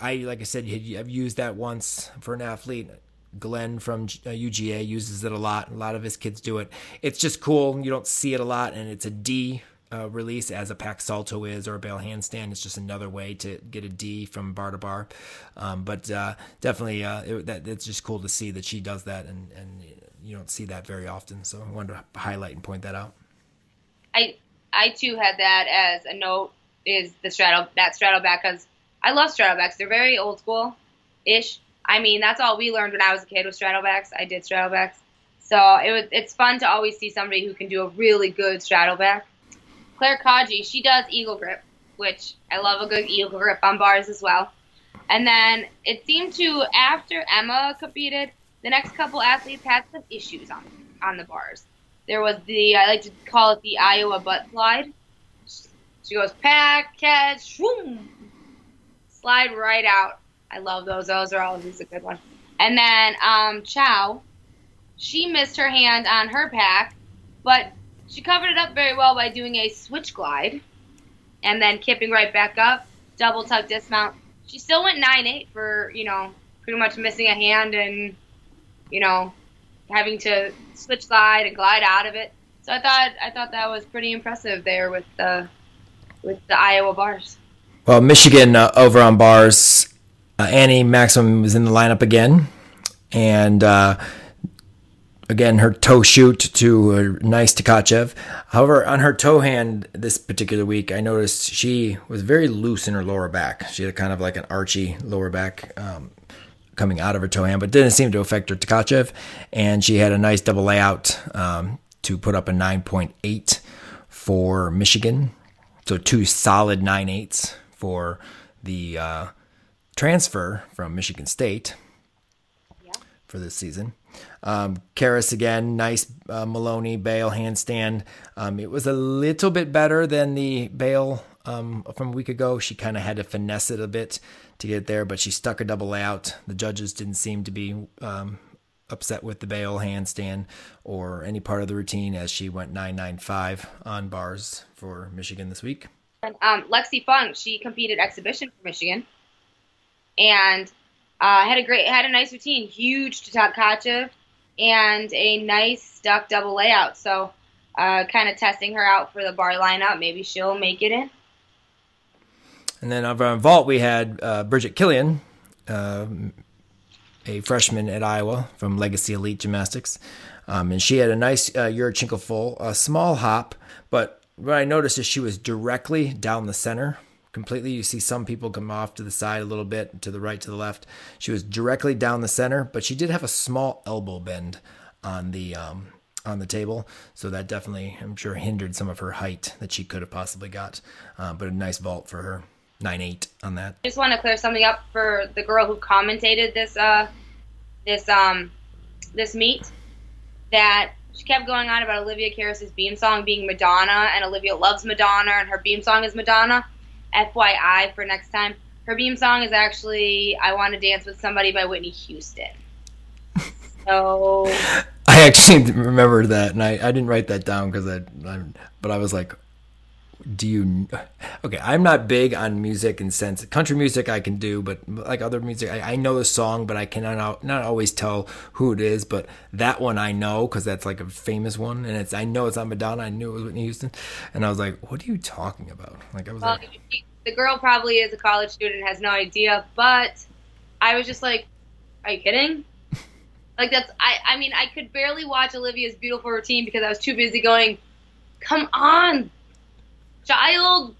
I like I said, I've used that once for an athlete. Glenn from UGA uh, uses it a lot. A lot of his kids do it. It's just cool. You don't see it a lot, and it's a D uh, release as a pack salto is or a bail handstand. It's just another way to get a D from bar to bar. Um, but uh, definitely, uh, it, that, it's just cool to see that she does that, and, and you don't see that very often. So I wanted to highlight and point that out. I I too had that as a note is the straddle that straddle back because I love straddle backs. They're very old school ish. I mean, that's all we learned when I was a kid with straddle backs. I did straddle backs. So it was it's fun to always see somebody who can do a really good straddle back. Claire Kaji, she does eagle grip, which I love a good eagle grip on bars as well. And then it seemed to after Emma competed, the next couple athletes had some issues on on the bars. There was the I like to call it the Iowa butt slide. She goes pack, catch, shoom, slide right out. I love those. Those are always a good one. And then um, Chow, she missed her hand on her pack, but she covered it up very well by doing a switch glide and then kipping right back up, double tuck dismount. She still went 9 8 for, you know, pretty much missing a hand and, you know, having to switch glide and glide out of it. So I thought I thought that was pretty impressive there with the with the Iowa bars. Well, Michigan uh, over on bars, uh, Annie Maximum was in the lineup again, and uh, again her toe shoot to a nice Tkachev. However, on her toe hand this particular week, I noticed she was very loose in her lower back. She had kind of like an archy lower back um, coming out of her toe hand, but didn't seem to affect her Tkachev. And she had a nice double layout um, to put up a 9.8 for Michigan. So two solid 9.8s for the uh, transfer from Michigan State for this season. Um, again, nice uh, Maloney bail handstand. Um, it was a little bit better than the bail um, from a week ago. She kind of had to finesse it a bit to get there, but she stuck a double out. The judges didn't seem to be um, upset with the bail handstand or any part of the routine as she went 995 on bars for Michigan this week. Um, Lexi Funk, she competed exhibition for Michigan and uh, had a great, had a nice routine, huge to Tkachev and a nice duck double layout. So, uh, kind of testing her out for the bar lineup. Maybe she'll make it in. And then over on vault, we had uh, Bridget Killian, uh, a freshman at Iowa from Legacy Elite Gymnastics. Um, and she had a nice uh, Yurchenko full, a small hop, but what I noticed is she was directly down the center completely. You see some people come off to the side a little bit, to the right, to the left. She was directly down the center, but she did have a small elbow bend on the um, on the table, so that definitely, I'm sure, hindered some of her height that she could have possibly got. Uh, but a nice vault for her, nine eight on that. I just want to clear something up for the girl who commentated this uh this um this meet that she kept going on about Olivia Karas's beam song being Madonna, and Olivia loves Madonna, and her beam song is Madonna. FYI for next time, her beam song is actually "I Want to Dance with Somebody" by Whitney Houston. *laughs* So I actually *laughs* remember that, and I, I didn't write that down because I, I, but I was like, do you? Okay, I'm not big on music and sense. Country music I can do, but like other music, I, I know the song, but I cannot not always tell who it is. But that one I know because that's like a famous one, and it's I know it's not Madonna. I knew it was Whitney Houston, and I was like, what are you talking about? Like I was well, like, the girl probably is a college student, has no idea, but I was just like, are you kidding? *laughs* like that's I I mean I could barely watch Olivia's beautiful routine because I was too busy going, come on child.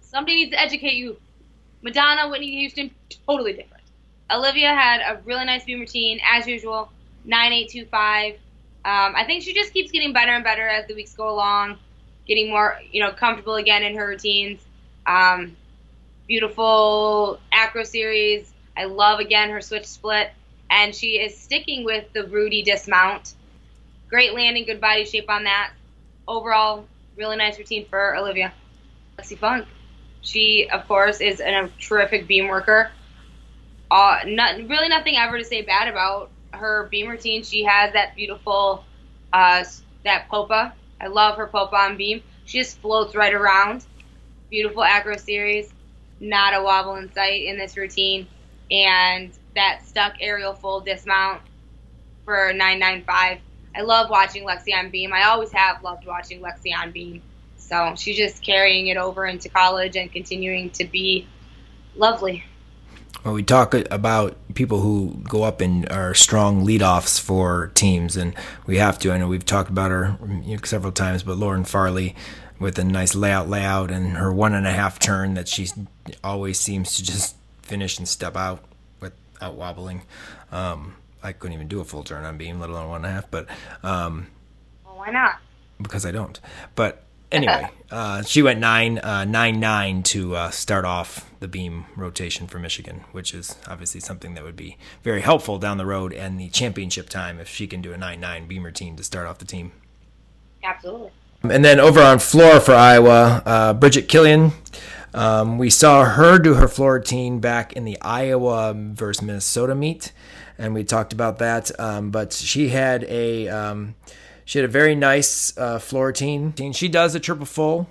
Somebody needs to educate you. Madonna, Whitney Houston, totally different. Olivia had a really nice beam routine as usual, 9825. Um, I think she just keeps getting better and better as the weeks go along, getting more, you know, comfortable again in her routines. Um, beautiful acro series. I love again her switch split, and she is sticking with the Rudi dismount. Great landing, good body shape on that. Overall, really nice routine for Olivia. Lexi Funk. She, of course, is a terrific beam worker. Uh, not, really nothing ever to say bad about her beam routine. She has that beautiful, uh, that popa. I love her popa on beam. She just floats right around. Beautiful acro series. Not a wobble in sight in this routine. And that stuck aerial full dismount for 995. I love watching Lexi on beam. I always have loved watching Lexi on beam. So she's just carrying it over into college and continuing to be lovely. Well, we talk about people who go up and are strong leadoffs for teams, and we have to. I know we've talked about her you know, several times, but Lauren Farley with a nice layout layout and her one and a half turn that she always seems to just finish and step out without wobbling. Um, I couldn't even do a full turn on beam, let alone one and a half. But um, well, why not? Because I don't. But anyway, *laughs* uh, she went nine uh, nine nine to uh, start off the beam rotation for Michigan, which is obviously something that would be very helpful down the road and the championship time if she can do a nine nine beam routine to start off the team. Absolutely. And then over on floor for Iowa, uh, Bridget Killian. Um, we saw her do her floor routine back in the Iowa versus Minnesota meet, and we talked about that. Um, but she had a um, she had a very nice uh, floor routine. She does a triple full.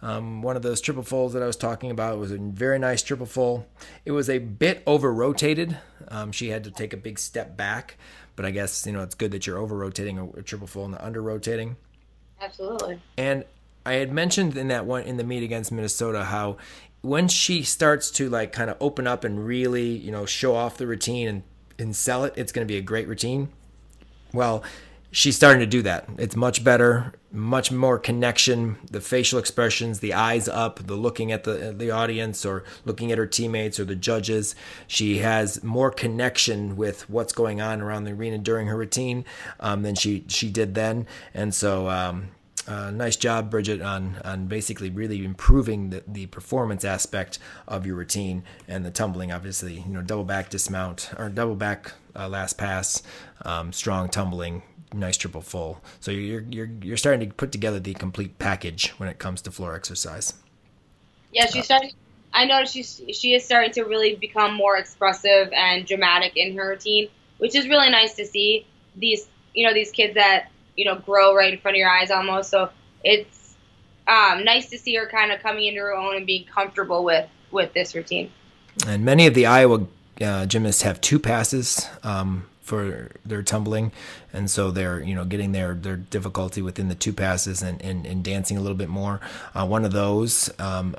Um, one of those triple fulls that I was talking about was a very nice triple full. It was a bit over rotated. Um, she had to take a big step back, but I guess you know it's good that you're over rotating a, a triple full and the under rotating. Absolutely. And I had mentioned in that one in the meet against Minnesota how when she starts to like kind of open up and really you know show off the routine and and sell it, it's going to be a great routine. Well, she's starting to do that. It's much better, much more connection. The facial expressions, the eyes up, the looking at the the audience or looking at her teammates or the judges. She has more connection with what's going on around the arena during her routine um, than she she did then. And so. Um, uh, nice job, Bridget, on on basically really improving the, the performance aspect of your routine and the tumbling. Obviously, you know, double back dismount or double back uh, last pass, um, strong tumbling, nice triple full. So you're you're you're starting to put together the complete package when it comes to floor exercise. Yeah, she's starting. I noticed she's she is starting to really become more expressive and dramatic in her routine, which is really nice to see. These you know these kids that you know grow right in front of your eyes almost. So it's um, nice to see her kind of coming into her own and being comfortable with with this routine. And many of the Iowa uh, gymnasts have two passes. Um, for their tumbling, and so they're you know getting their their difficulty within the two passes and and, and dancing a little bit more. Uh, one of those. Um,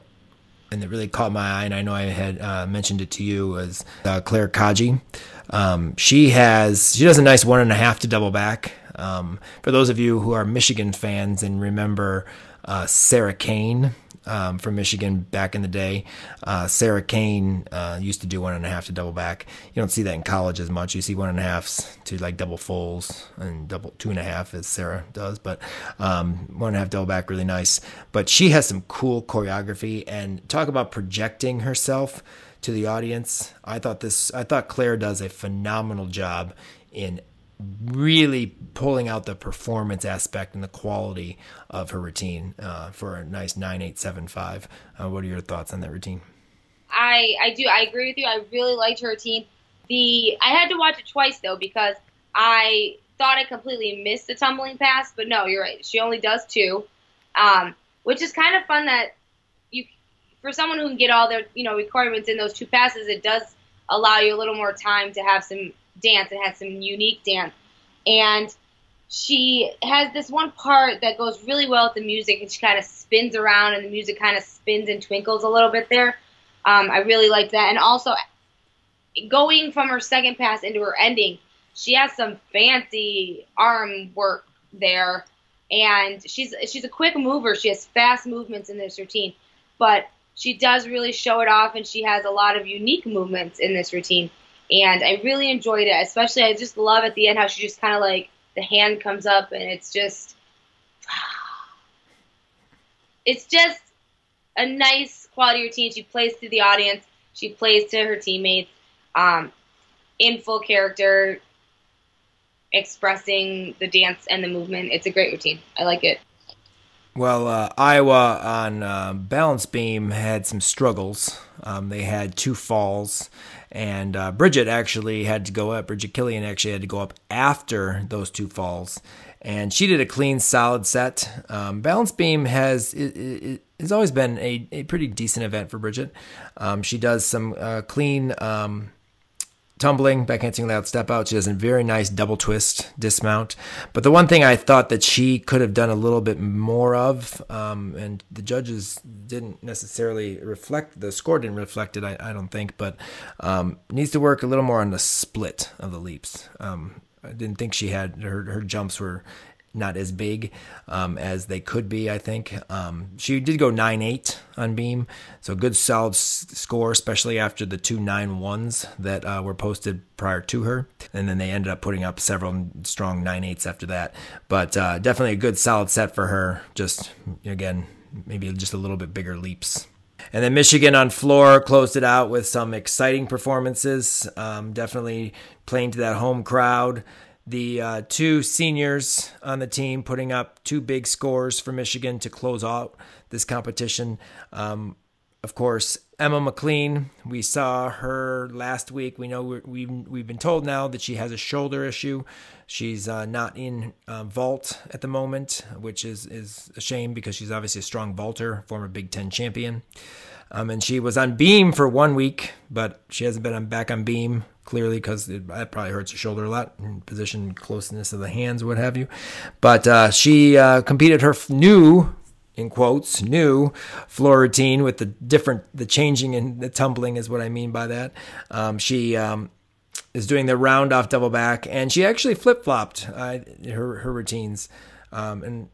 and it really caught my eye, and I know I had uh, mentioned it to you, was uh, Claire Kaji. Um, she has she does a nice one and a half to double back. Um, for those of you who are Michigan fans and remember uh, Sarah Kane, um, from Michigan back in the day. Uh, Sarah Kane uh, used to do one and a half to double back. You don't see that in college as much. You see one and a halfs to like double fulls and double two and a half as Sarah does, but um, one and a half double back really nice. But she has some cool choreography and talk about projecting herself to the audience. I thought this. I thought Claire does a phenomenal job in really pulling out the performance aspect and the quality of her routine uh, for a nice 9875. Uh, what are your thoughts on that routine? I, I do. I agree with you. I really liked her routine. The I had to watch it twice though because I thought I completely missed the tumbling pass, but no, you're right. She only does two, um, which is kind of fun that you for someone who can get all their you know requirements in those two passes, it does allow you a little more time to have some dance. It has some unique dance. And she has this one part that goes really well with the music, and she kind of spins around, and the music kind of spins and twinkles a little bit there. Um, I really liked that. And also, going from her second pass into her ending, she has some fancy arm work there. And she's she's a quick mover. She has fast movements in this routine, but she does really show it off, and she has a lot of unique movements in this routine. And I really enjoyed it, especially I just love at the end how she just kind of like the hand comes up and it's just *sighs* it's just a nice quality routine. She plays to the audience, she plays to her teammates, um, in full character, expressing the dance and the movement. It's a great routine. I like it. Well, uh, Iowa on uh, balance beam had some struggles. Um, they had two falls, and uh, Bridget actually had to go up. Bridget Killian actually had to go up after those two falls, and she did a clean, solid set. Um, balance beam has it, it, it's always been a, a pretty decent event for Bridget. Um, she does some uh, clean um, tumbling, backhanding loud step out. She does a very nice double twist dismount. But the one thing I thought that she could have done a little bit more of, um, and the judges didn't necessarily reflect, the score didn't reflect it, I, I don't think, but um, needs to work a little more on the split of the leaps. Um, I didn't think she had her her jumps were not as big um, as they could be. I think um, she did go nine eight on beam, so good solid s- score, especially after the two nine ones that uh, were posted prior to her, and then they ended up putting up several strong nine eights after that. But uh, definitely a good solid set for her. Just again, maybe just a little bit bigger leaps. And then Michigan on floor closed it out with some exciting performances. Um, definitely playing to that home crowd the uh, two seniors on the team putting up two big scores for Michigan to close out this competition. Um, of course, Emma McLean, we saw her last week. We know we we've, we've been told now that she has a shoulder issue. She's uh, not in uh, vault at the moment, which is, is a shame because she's obviously a strong vaulter, former Big Ten champion. Um, and she was on beam for one week, but she hasn't been on, back on beam clearly because that probably hurts her shoulder a lot, position closeness of the hands, what have you. But uh, she uh, competed her new, in quotes, new floor routine with the different, the changing and the tumbling is what I mean by that. Um, she um, is doing the round off double back, and she actually flip flopped uh, her her routines. Um, and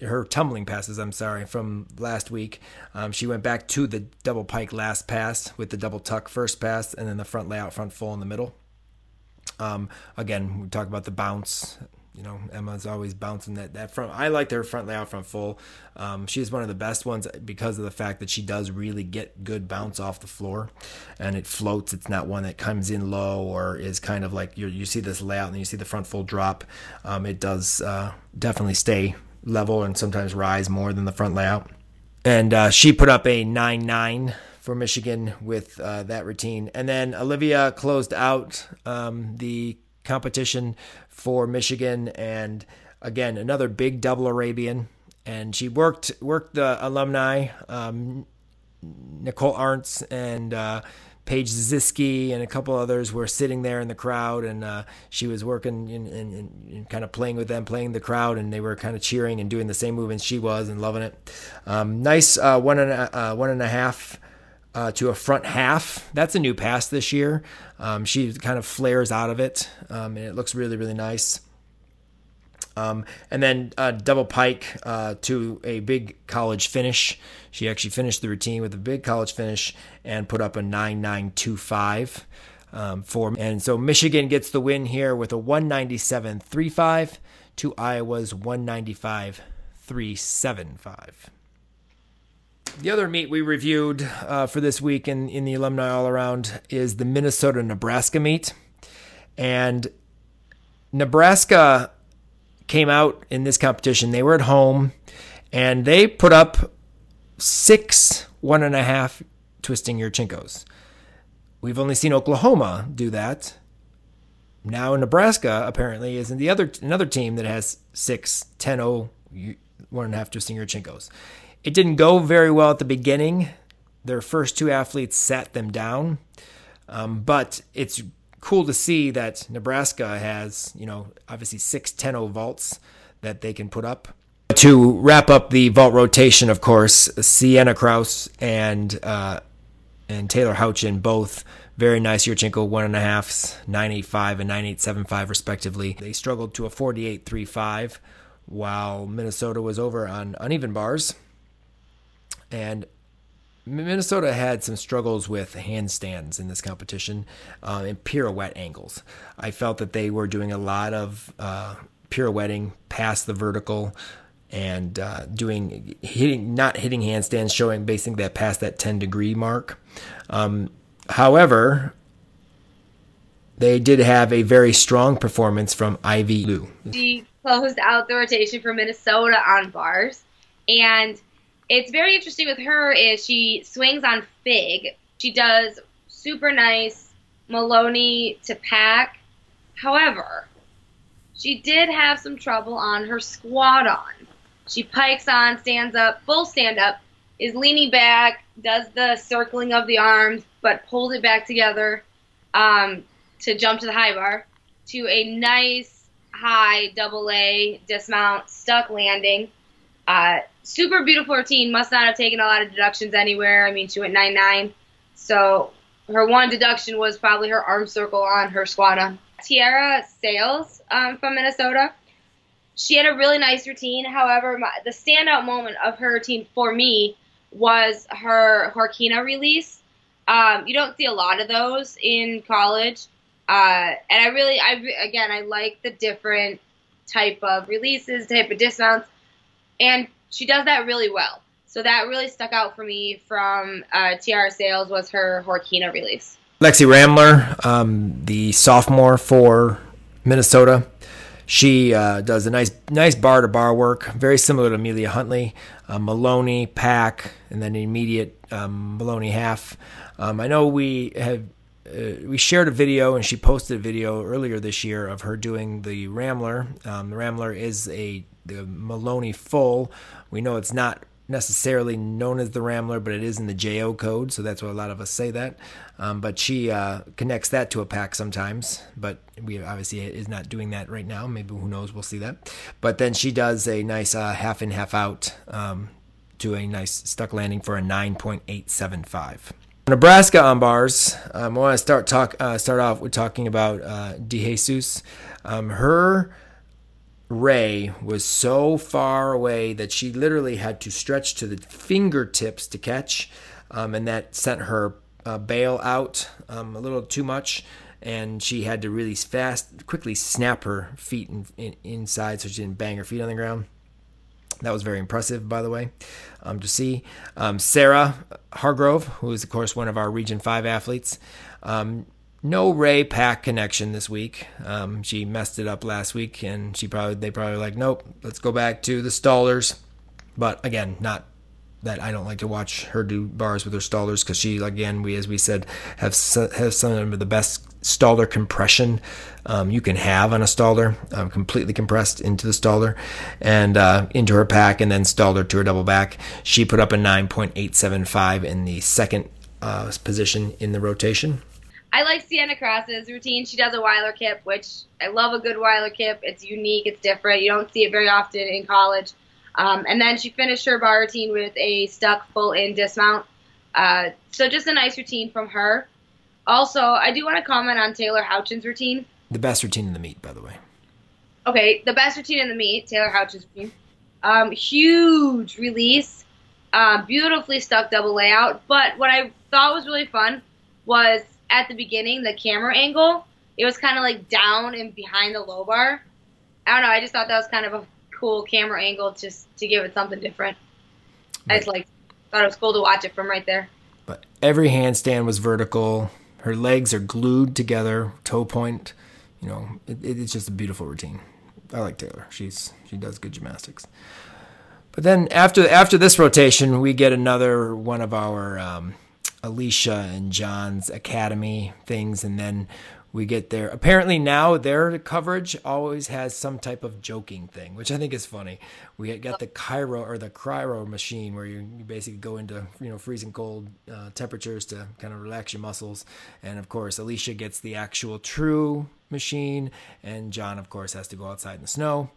her tumbling passes, I'm sorry, from last week. Um, she went back to the double pike last pass with the double tuck first pass and then the front layout front full in the middle. Um, again, we talk about the bounce. You know, Emma's always bouncing that, that front. I like her front layout front full. Um, she's one of the best ones because of the fact that she does really get good bounce off the floor and it floats. It's not one that comes in low or is kind of like you you see this layout and you see the front full drop. Um, it does uh, definitely stay level and sometimes rise more than the front layout. And uh, she put up a 9 9 for Michigan with uh, that routine. And then Olivia closed out um, the competition for Michigan. And again, another big double Arabian. And she worked worked the alumni, um, Nicole Artz and uh, Paige Ziski and a couple others were sitting there in the crowd, and uh, she was working and, kind of playing with them, playing the crowd, and they were kind of cheering and doing the same movements she was and loving it. Um, nice uh, one and a, uh, one and a half. Uh, to a front half. That's a new pass this year. Um, she kind of flares out of it, um, and it looks really, really nice. Um, and then uh, double pike uh, to a big college finish. She actually finished the routine with a big college finish and put up a 9925 um, for. And so Michigan gets the win here with a 197.35 to Iowa's 195.375. The other meet we reviewed uh, for this week in, in the alumni all around is the Minnesota Nebraska meet. And Nebraska came out in this competition. They were at home and they put up six one and a half twisting Yurchenkos. We've only seen Oklahoma do that. Now Nebraska apparently is in the other another team that has six 10 0 one and a half twisting Yurchenkos. It didn't go very well at the beginning. Their first two athletes sat them down. Um, but it's cool to see that Nebraska has, you know, obviously six 10 vaults that they can put up. To wrap up the vault rotation, of course, Sienna Crouse and uh, and Taylor Houchin both very nice Yurchenko one and a halfs, 985 and 9875 respectively. They struggled to a 4835 while Minnesota was over on uneven bars. And Minnesota had some struggles with handstands in this competition uh, and pirouette angles. I felt that they were doing a lot of uh, pirouetting past the vertical and uh, doing hitting not hitting handstands, showing basically that past that 10 degree mark. Um, however, they did have a very strong performance from Ivy Lau. She closed out the rotation for Minnesota on bars, and it's very interesting with her is she swings on Fig. She does super nice Maloney to pack. However, she did have some trouble on her squat on. She pikes on, stands up, full stand up, is leaning back, does the circling of the arms, but pulls it back together um, to jump to the high bar to a nice high double A dismount stuck landing. Uh, super beautiful routine. Must not have taken a lot of deductions anywhere. I mean, she went 9 9. So her one deduction was probably her arm circle on her squat. Tiara Sales um, from Minnesota. She had a really nice routine. However, my, the standout moment of her routine for me was her Horkina release. Um, you don't see a lot of those in college. Uh, and I really, I again, I like the different type of releases, type of dismounts, and she does that really well. So that really stuck out for me from uh, TR Sales was her Horkina release. Lexi Ramler, um, the sophomore for Minnesota, she uh, does a nice, nice bar to bar work, very similar to Amelia Huntley. Uh, Maloney, pack, and then immediate um, Maloney half. Um, I know we have uh, we shared a video and she posted a video earlier this year of her doing the Ramler. Um, the Ramler is a the Maloney full. We know it's not necessarily known as the Ramler, but it is in the JO code, so that's why a lot of us say that. Um, but she uh, connects that to a pack sometimes, but we obviously is not doing that right now. Maybe who knows? We'll see that. But then she does a nice uh, half in, half out um, to a nice stuck landing for a 9.875. Nebraska on bars. Um, I want to start talk uh, start off with talking about uh, DeJesus. Um, her ray was so far away that she literally had to stretch to the fingertips to catch, um, and that sent her uh, bail out um, a little too much. And she had to really fast, quickly snap her feet in, in, inside so she didn't bang her feet on the ground. That was very impressive, by the way, um, to see. Um, Sarah Hargrove, who is, of course, one of our Region 5 athletes. No Ray Pack connection this week. Um, she messed it up last week, and she probably they probably like, nope, let's go back to the stalders. But again, not that I don't like to watch her do bars with her stalders because she, again, we as we said, have have some of the best stalder compression um, you can have on a stalder, um, completely compressed into the stalder and uh, into her pack, and then stalder to her double back. She put up a 9.875 in the second uh, position in the rotation. I like Sienna Crouse's routine. She does a Weiler kip, which I love a good Weiler kip. It's unique, it's different. You don't see it very often in college. Um, and then she finished her bar routine with a stuck full in dismount. Uh, so just a nice routine from her. Also, I do want to comment on Taylor Houchin's routine. The best routine in the meet, by the way. Okay, the best routine in the meet, Taylor Houchin's routine. Um, huge release, uh, beautifully stuck double layout. But what I thought was really fun was at the beginning, the camera angle. It was kind of like down and behind the low bar. I don't know. I just thought that was kind of a cool camera angle just to give it something different. Right. I just like thought it was cool to watch it from right there. But every handstand was vertical. Her legs are glued together, toe point. You know, it, it's just a beautiful routine. I like Taylor. She's she does good gymnastics. But then after after this rotation, we get another one of our um, Alicia and John's academy things, and then we get there. Apparently now their coverage always has some type of joking thing, which I think is funny. We got the Cryo or the cryo machine where you, you basically go into you know freezing cold uh, temperatures to kind of relax your muscles, and of course Alicia gets the actual true machine, and John of course has to go outside in the snow.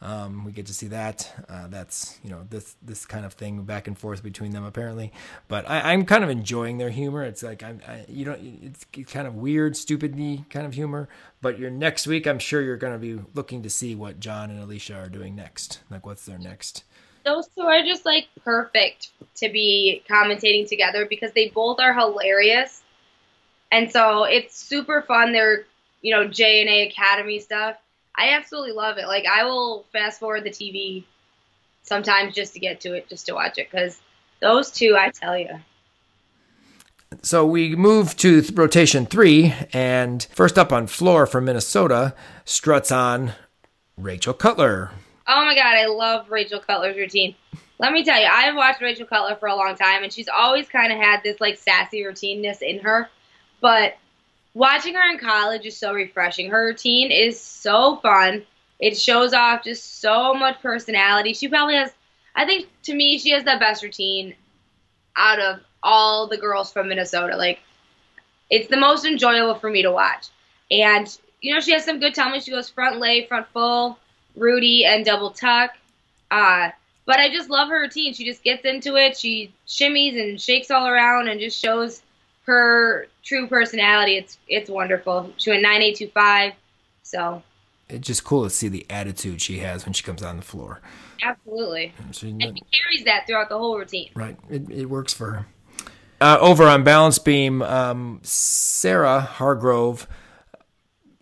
Um, we get to see that. Uh, that's you know this this kind of thing back and forth between them apparently. But I, am kind of enjoying their humor. It's like I'm I, you know it's kind of weird, stupidly kind of humor. But your next week, I'm sure you're going to be looking to see what John and Alicia are doing next. Like what's their next those two are just like perfect to be commentating together because they both are hilarious. And so it's super fun. They're, you know, J and A Academy stuff. I absolutely love it. Like I will fast forward the TV sometimes just to get to it, just to watch it because those two, I tell you. So we move to th- rotation three, and first up on floor from Minnesota struts on Rachel Cutler. Oh my god, I love Rachel Cutler's routine. Let me tell you, I've watched Rachel Cutler for a long time, and she's always kind of had this like sassy routineness in her. But watching her in college is so refreshing. Her routine is so fun. It shows off just so much personality. She probably has, I think, to me, she has the best routine out of all the girls from Minnesota. Like, it's the most enjoyable for me to watch. And, you know, she has some good tummy. She goes front lay, front full, Rudi, and double tuck. Uh, but I just love her routine. She just gets into it. She shimmies and shakes all around and just shows her true personality. It's it's wonderful. She went nine eight two five. So It's just cool to see the attitude she has when she comes on the floor. absolutely. She, And she carries that throughout the whole routine. right, it, it works for her. Uh, over on balance beam, um, Sarah Hargrove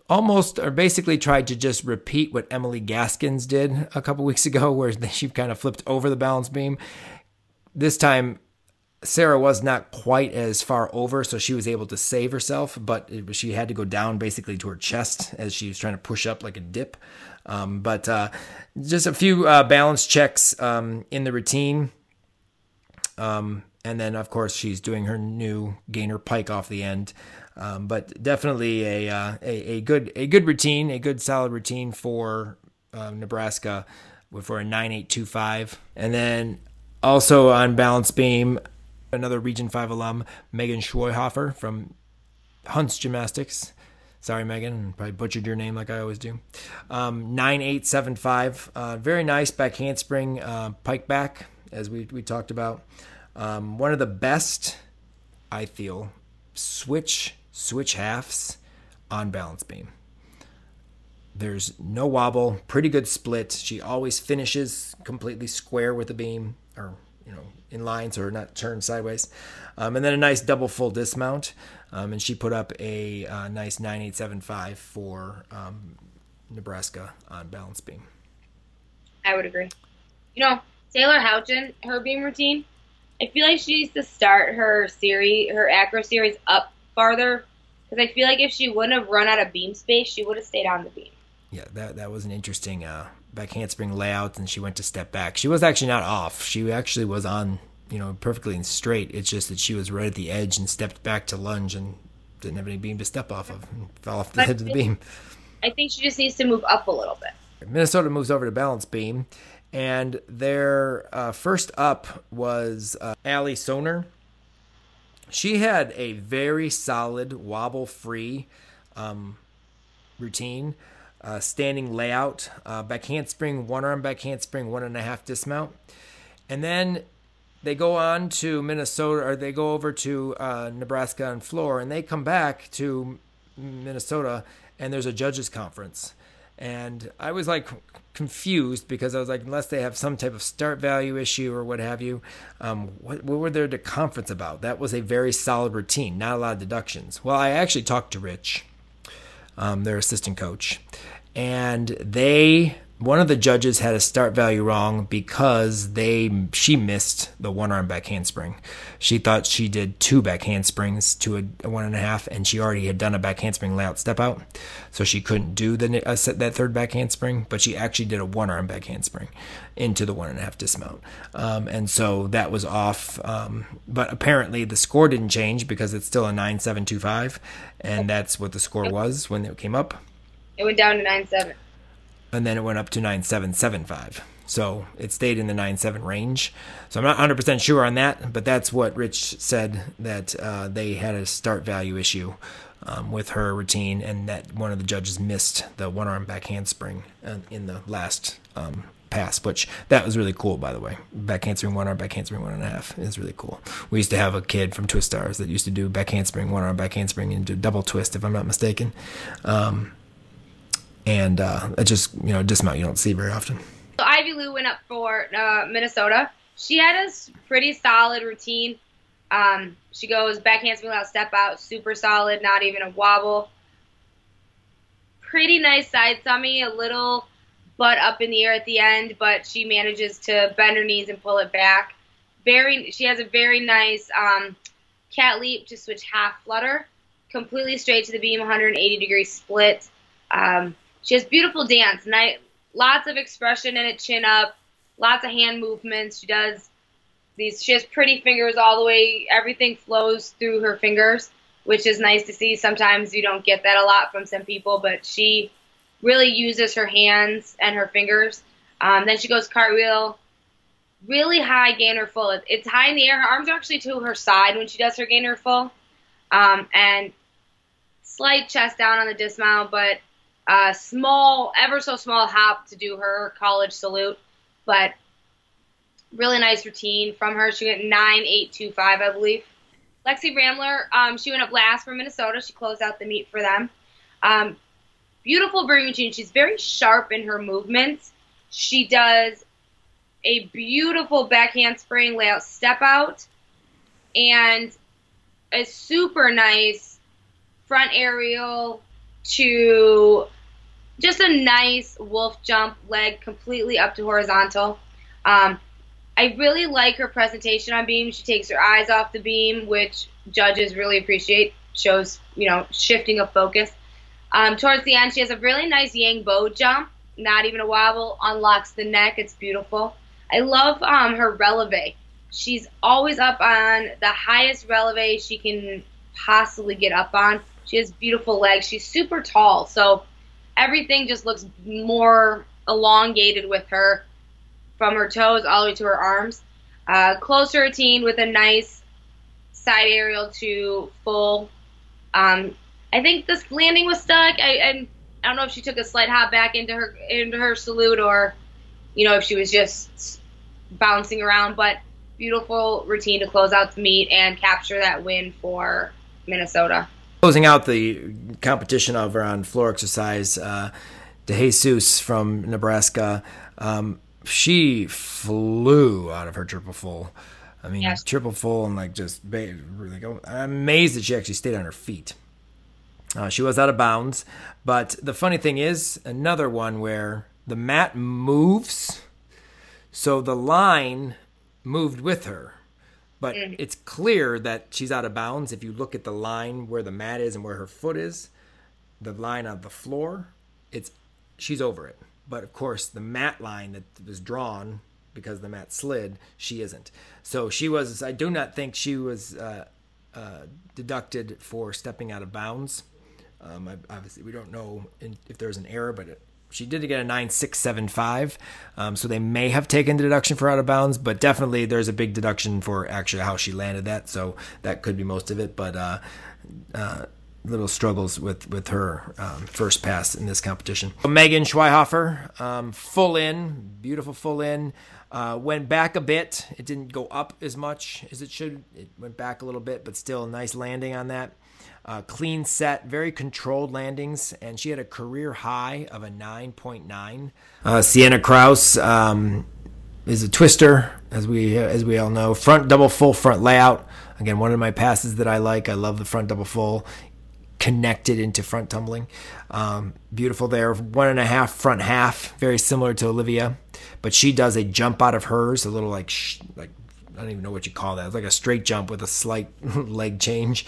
almost or basically tried to just repeat what Emily Gaskins did a couple weeks ago, where *laughs* she kind of flipped over the balance beam. This time, Sarah was not quite as far over, so she was able to save herself, but it, she had to go down basically to her chest as she was trying to push up like a dip. Um, but uh, just a few uh, balance checks um, in the routine. Um, and then, of course, she's doing her new gainer pike off the end. Um, but definitely a, uh, a a good a good routine, a good solid routine for uh, Nebraska for a nine eight two five. And then also on balance beam, another Region Five alum, Megan Schweihofer from Hunts Gymnastics. Sorry, Megan, probably butchered your name like I always do. Um, nine eight seven five, uh, very nice back handspring uh, pike back, as we we talked about. Um, one of the best, I feel, switch switch halves on balance beam. There's no wobble, pretty good split. She always finishes completely square with the beam, or you know, in lines or not turned sideways. Um, and then a nice double full dismount. Um, and she put up a uh, nice 9875 for um, Nebraska on balance beam. I would agree. You know, Taylor Houchin, her beam routine, I feel like she needs to start her series, her acro series up farther. Because I feel like if she wouldn't have run out of beam space, she would have stayed on the beam. Yeah, that that was an interesting uh, back handspring layout, and she went to step back. She was actually not off. She actually was on, you know, perfectly and straight. It's just that she was right at the edge and stepped back to lunge and didn't have any beam to step off of and fell off the But edge of the beam. I think she just needs to move up a little bit. Minnesota moves over to balance beam, and their uh, first up was uh, Allie Soner. She had a very solid wobble free um, routine, uh, standing layout, uh, back handspring, one arm back handspring, one and a half dismount. And then they go on to Minnesota, or they go over to uh, Nebraska and floor, and they come back to Minnesota, and there's a judges conference. And I was like confused because I was like, unless they have some type of start value issue or what have you, um, what, what were there to conference about? That was a very solid routine, not a lot of deductions. Well, I actually talked to Rich, um, their assistant coach, and they one of the judges had a start value wrong because they she missed the one arm back handspring. She thought she did two back handsprings to a, a one and a half, and she already had done a back handspring layout step out, so she couldn't do the uh, set that third back handspring. But she actually did a one arm back handspring into the one and a half dismount, um, and so that was off. Um, but apparently the score didn't change because it's still a nine seven two five, and that's what the score was when it came up It went down to nine seven. and then it went up to 9775. So it stayed in the nine seven range. So I'm not 100% sure on that, but that's what Rich said that uh, they had a start value issue um, with her routine, and that one of the judges missed the one arm back handspring uh, in the last um, pass, which that was really cool, by the way. Back handspring, one arm, back handspring, one and a half is really cool. We used to have a kid from Twistars that used to do back handspring, one arm, back handspring, and do double twist, if I'm not mistaken. Um, and uh, it just you know dismount you don't see very often. So Ivy Lau went up for uh, Minnesota. She had a pretty solid routine. Um, she goes back handspring without step out, super solid, not even a wobble. Pretty nice side somi, a little butt up in the air at the end, but she manages to bend her knees and pull it back. Very, she has a very nice um, cat leap to switch half flutter, completely straight to the beam, 180 degree split. Um, she has beautiful dance, night, lots of expression in it, chin up, lots of hand movements. She does these. She has pretty fingers all the way. Everything flows through her fingers, which is nice to see. Sometimes you don't get that a lot from some people, but she really uses her hands and her fingers. Um, then she goes cartwheel, really high gainer full. It's high in the air. Her arms are actually to her side when she does her gainer full, um, and slight chest down on the dismount, but a small, ever so small hop to do her college salute. But really nice routine from her. She went nine eight two five, I believe. Lexi Ramler, um, she went up last for Minnesota. She closed out the meet for them. Um, beautiful burning routine. She's very sharp in her movements. She does a beautiful back handspring layout step out and a super nice front aerial to just a nice wolf jump leg completely up to horizontal. Um, I really like her presentation on beam. She takes her eyes off the beam, which judges really appreciate. Shows, you know, shifting of focus. Um, towards the end, she has a really nice Yang Bo jump, not even a wobble, unlocks the neck. It's beautiful. I love um, her releve. She's always up on the highest releve she can possibly get up on. She has beautiful legs. She's super tall, so everything just looks more elongated with her from her toes all the way to her arms. Uh, closer routine with a nice side aerial to full. Um, I think this landing was stuck. I, I, I don't know if she took a slight hop back into her into her salute or, you know, if she was just bouncing around. But beautiful routine to close out the meet and capture that win for Minnesota. Closing out the competition over on floor exercise, uh, DeJesus from Nebraska, um, she flew out of her triple full. I mean, yes. triple full and like just go. I'm amazed that she actually stayed on her feet. Uh, she was out of bounds, but the funny thing is, another one where the mat moves, so the line moved with her, but mm. it's clear that she's out of bounds if you look at the line where the mat is and where her foot is, the line of the floor, it's she's over it. But of course, the mat line that was drawn because the mat slid, she isn't. So she was. I do not think she was uh, uh, deducted for stepping out of bounds. Um, I, obviously, we don't know in, if there's an error, but it, she did get a 9675. Um, so they may have taken the deduction for out of bounds, but definitely there's a big deduction for actually how she landed that. So that could be most of it. But uh, uh, little struggles with with her um, first pass in this competition. Megan Schweihofer, um, full in, beautiful full in. Uh, went back a bit. It didn't go up as much as it should. It went back a little bit, but still a nice landing on that. Uh, clean set, very controlled landings, and she had a career high of a 9.9. Uh, Sienna Crouse um, is a Twistar, as we as we all know. Front double full front layout. Again, one of my passes that I like. I love the front double full connected into front tumbling. Um, beautiful there. One and a half front half, very similar to Olivia, but she does a jump out of hers, a little like sh- like I don't even know what you call that. It's like a straight jump with a slight *laughs* leg change,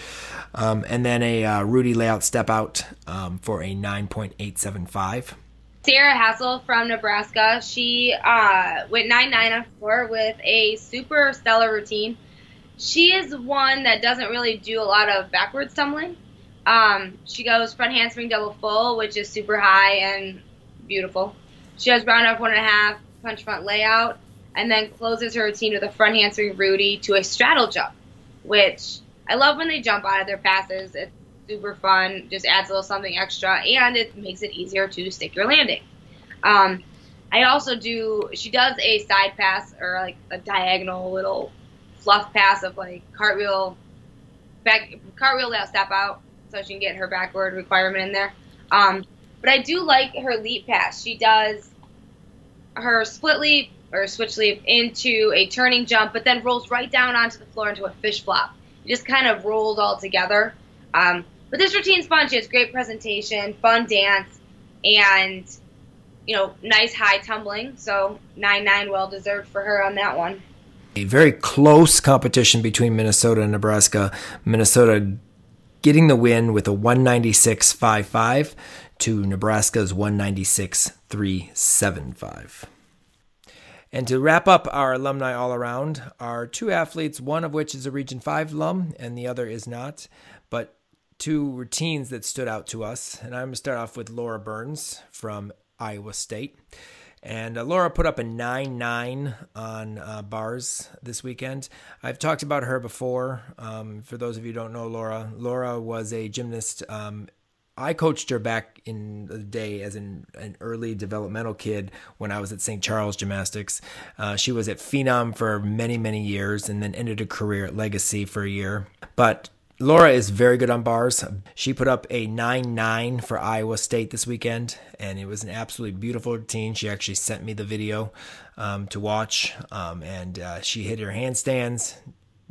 um, and then a uh, Rudi layout step out um, for a nine point eight seven five. Sarah Hassel from Nebraska. She uh, went nine nine four with a super stellar routine. She is one that doesn't really do a lot of backwards tumbling. Um, she goes front handspring double full, which is super high and beautiful. She has round up one and a half punch front layout, and then closes her routine with a front handspring Rudi to a straddle jump, which I love when they jump out of their passes. It's super fun, just adds a little something extra, and it makes it easier to stick your landing. Um, I also do. She does a side pass or like a diagonal little fluff pass of like cartwheel, back cartwheel layout step out so she can get her backward requirement in there. Um, but I do like her leap pass. She does her split leap or switch leap into a turning jump, but then rolls right down onto the floor into a fish flop. It just kind of rolled all together. Um, but this routine's fun. She has great presentation, fun dance, and you know, nice high tumbling. So nine nine, well deserved for her on that one. A very close competition between Minnesota and Nebraska. Minnesota getting the win with a 196.55 to Nebraska's 196.375. And to wrap up our alumni all around, are two athletes, one of which is a Region 5 alum and the other is not, but two routines that stood out to us. And I'm going to start off with Laura Burns from Iowa State. And uh, Laura put up a 9 9 on uh, bars this weekend. I've talked about her before. Um, for those of you who don't know Laura, Laura was a gymnast. Um, I coached her back in the day as an, an early developmental kid when I was at St. Charles Gymnastics. Uh, she was at Phenom for many, many years and then ended a career at Legacy for a year. But Laura is very good on bars. She put up a 9 9 for Iowa State this weekend, and it was an absolutely beautiful routine. She actually sent me the video um, to watch, um, and uh, she hit her handstands,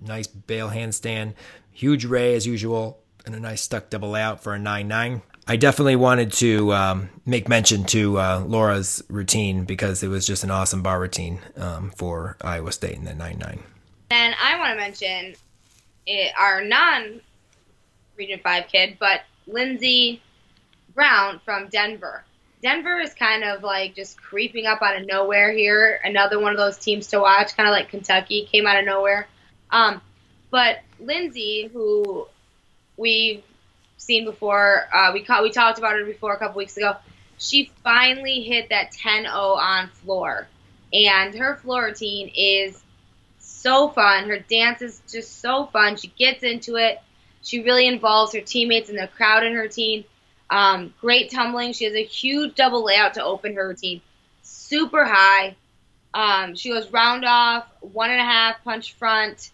nice bail handstand, huge ray as usual, and a nice stuck double out for a 9 9. I definitely wanted to um, make mention to uh, Laura's routine because it was just an awesome bar routine um, for Iowa State in the 9 9. And I want to mention it, our non Region 5 kid, but Lindsey Brown from Denver. Denver is kind of like just creeping up out of nowhere here. Another one of those teams to watch, kind of like Kentucky, came out of nowhere. Um, but Lindsey, who we've seen before, uh, we we talked about her before a couple weeks ago. She finally hit that 10-0 on floor, and her floor routine is so fun. Her dance is just so fun. She gets into it. She really involves her teammates and the crowd in her routine. Um, great tumbling. She has a huge double layout to open her routine. Super high. Um, she goes round off, one and a half punch front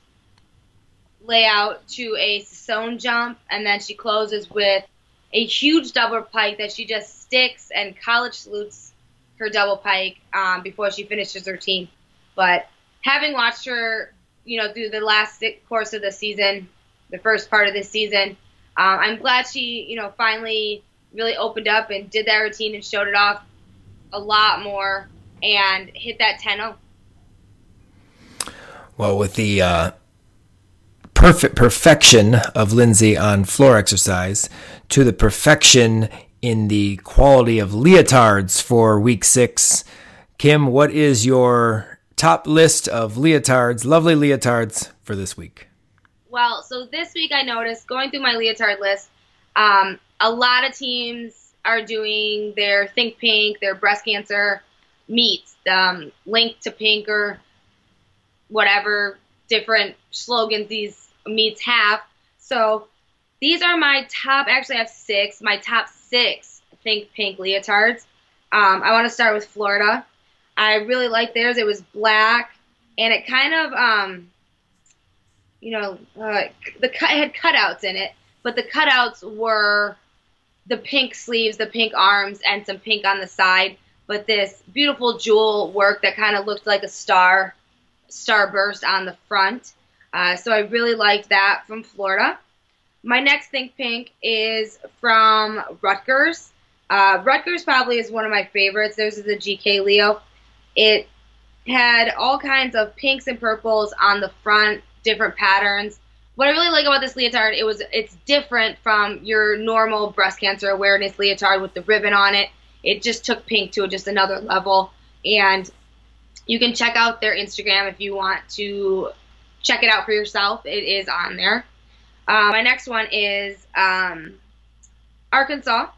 layout to a sewn jump, and then she closes with a huge double pike that she just sticks and college salutes her double pike um, before she finishes her team. But having watched her, you know, through the last course of the season, the first part of this season, um, I'm glad she, you know, finally really opened up and did that routine and showed it off a lot more and hit that 10 Well, with the uh, perfect perfection of Lindsey on floor exercise to the perfection in the quality of leotards for week six, Kim, what is your top list of leotards, lovely leotards for this week? Well, so this week I noticed going through my leotard list, um, a lot of teams are doing their Think Pink, their breast cancer meets, um, Link to Pink or whatever different slogans these meets half. So these are my top, actually I have six, my top six Think Pink leotards. Um, I want to start with Florida. I really liked theirs. It was black, and it kind of, um, you know, uh, the it had cutouts in it, but the cutouts were the pink sleeves, the pink arms, and some pink on the side. But this beautiful jewel work that kind of looked like a star, starburst on the front. Uh, so I really liked that from Florida. My next Think Pink is from Rutgers. Uh, Rutgers probably is one of my favorites. Theirs is a GK Leo. It had all kinds of pinks and purples on the front, different patterns. What I really like about this leotard, it was it's different from your normal breast cancer awareness leotard with the ribbon on it. It just took pink to just another level, and you can check out their Instagram if you want to check it out for yourself. It is on there. Uh, my next one is um, Arkansas.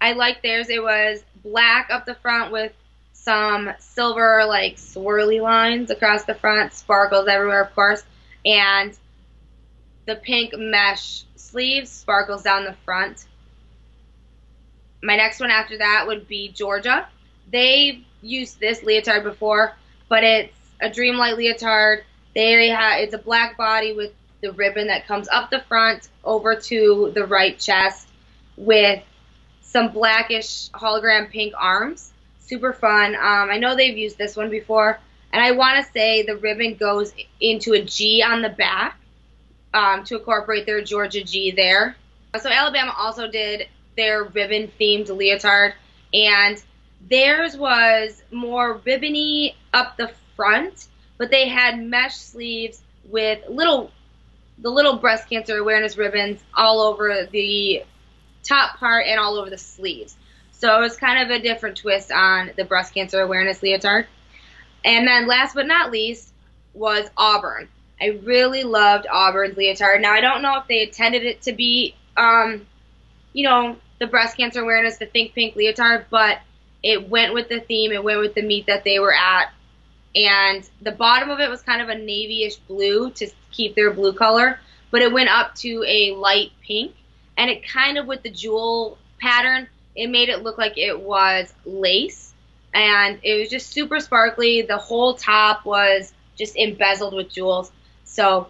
I like theirs. It was black up the front with some silver like swirly lines across the front, sparkles everywhere, of course, and the pink mesh sleeves, sparkles down the front. My next one after that would be Georgia. They've used this leotard before, but it's a Dreamlight leotard. They have it's a black body with the ribbon that comes up the front over to the right chest with some blackish hologram pink arms. super fun. Um, I know they've used this one before, and I want to say the ribbon goes into a G on the back um, to incorporate their Georgia G there. So Alabama also did their ribbon themed leotard, and theirs was more ribbony up the front, but they had mesh sleeves with little the little breast cancer awareness ribbons all over the top part and all over the sleeves. So it was kind of a different twist on the breast cancer awareness leotard. And then last but not least was Auburn. I really loved Auburn's leotard. Now I don't know if they intended it to be, um, you know, the breast cancer awareness, the Think Pink leotard, but it went with the theme. It went with the meet that they were at, and the bottom of it was kind of a navyish blue to keep their blue color, but it went up to a light pink, and it kind of with the jewel pattern, it made it look like it was lace, and it was just super sparkly. The whole top was just embezzled with jewels. So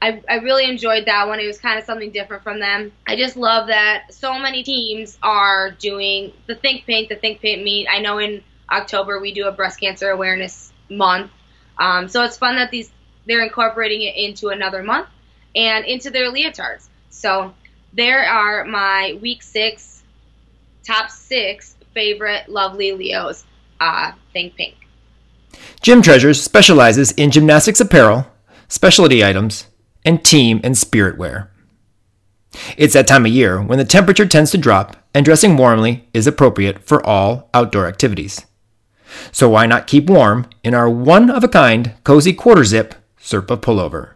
I, I really enjoyed that one. It was kind of something different from them. I just love that so many teams are doing the Think Pink, the Think Pink meet. I know in October we do a breast cancer awareness month. Um, so it's fun that these they're incorporating it into another month and into their leotards. So there are my week six top six favorite lovely Leos. Uh, Think Pink. Gym Treasures specializes in gymnastics apparel specialty items, and team and spirit wear. It's that time of year when the temperature tends to drop and dressing warmly is appropriate for all outdoor activities. So why not keep warm in our one of a kind cozy quarter zip Sherpa pullover,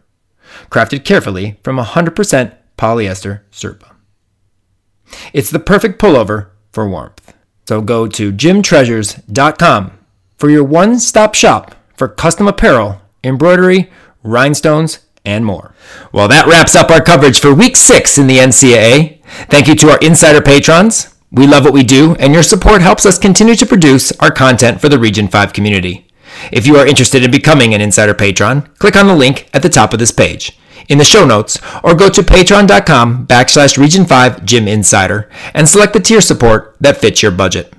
crafted carefully from 100% polyester Sherpa. It's the perfect pullover for warmth. So go to gymtreasures.com for your one stop shop for custom apparel, embroidery, rhinestones, and more. Well, that wraps up our coverage for week six in the NCAA. Thank you to our insider patrons. We love what we do, and your support helps us continue to produce our content for the Region 5 community. If you are interested in becoming an insider patron, click on the link at the top of this page in the show notes or go to patreon.com backslash region 5 gym insider and select the tier support that fits your budget.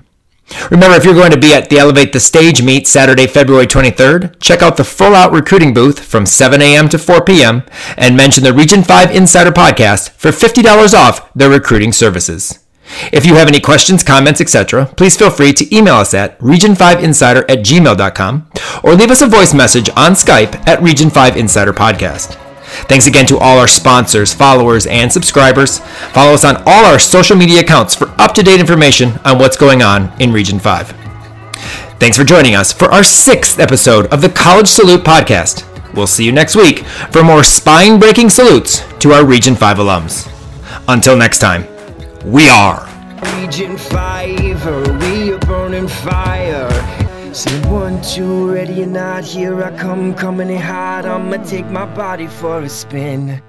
Remember, if you're going to be at the Elevate the Stage meet Saturday, February 23rd, check out the full out recruiting booth from 7 a.m. to 4 p.m. and mention the Region 5 Insider Podcast for $50 off their recruiting services. If you have any questions, comments, etc., please feel free to email us at region5insider at gmail.com or leave us a voice message on Skype at Region 5 Insider Podcast. Thanks again to all our sponsors, followers, and subscribers. Follow us on all our social media accounts for up to date information on what's going on in Region 5. Thanks for joining us for our sixth episode of the College Salute Podcast. We'll see you next week for more spine breaking salutes to our Region 5 alums. Until next time, we are. Region 5, we are burning fire. Say one, two, ready or not, here I come, coming in hot. I'ma take my body for a spin.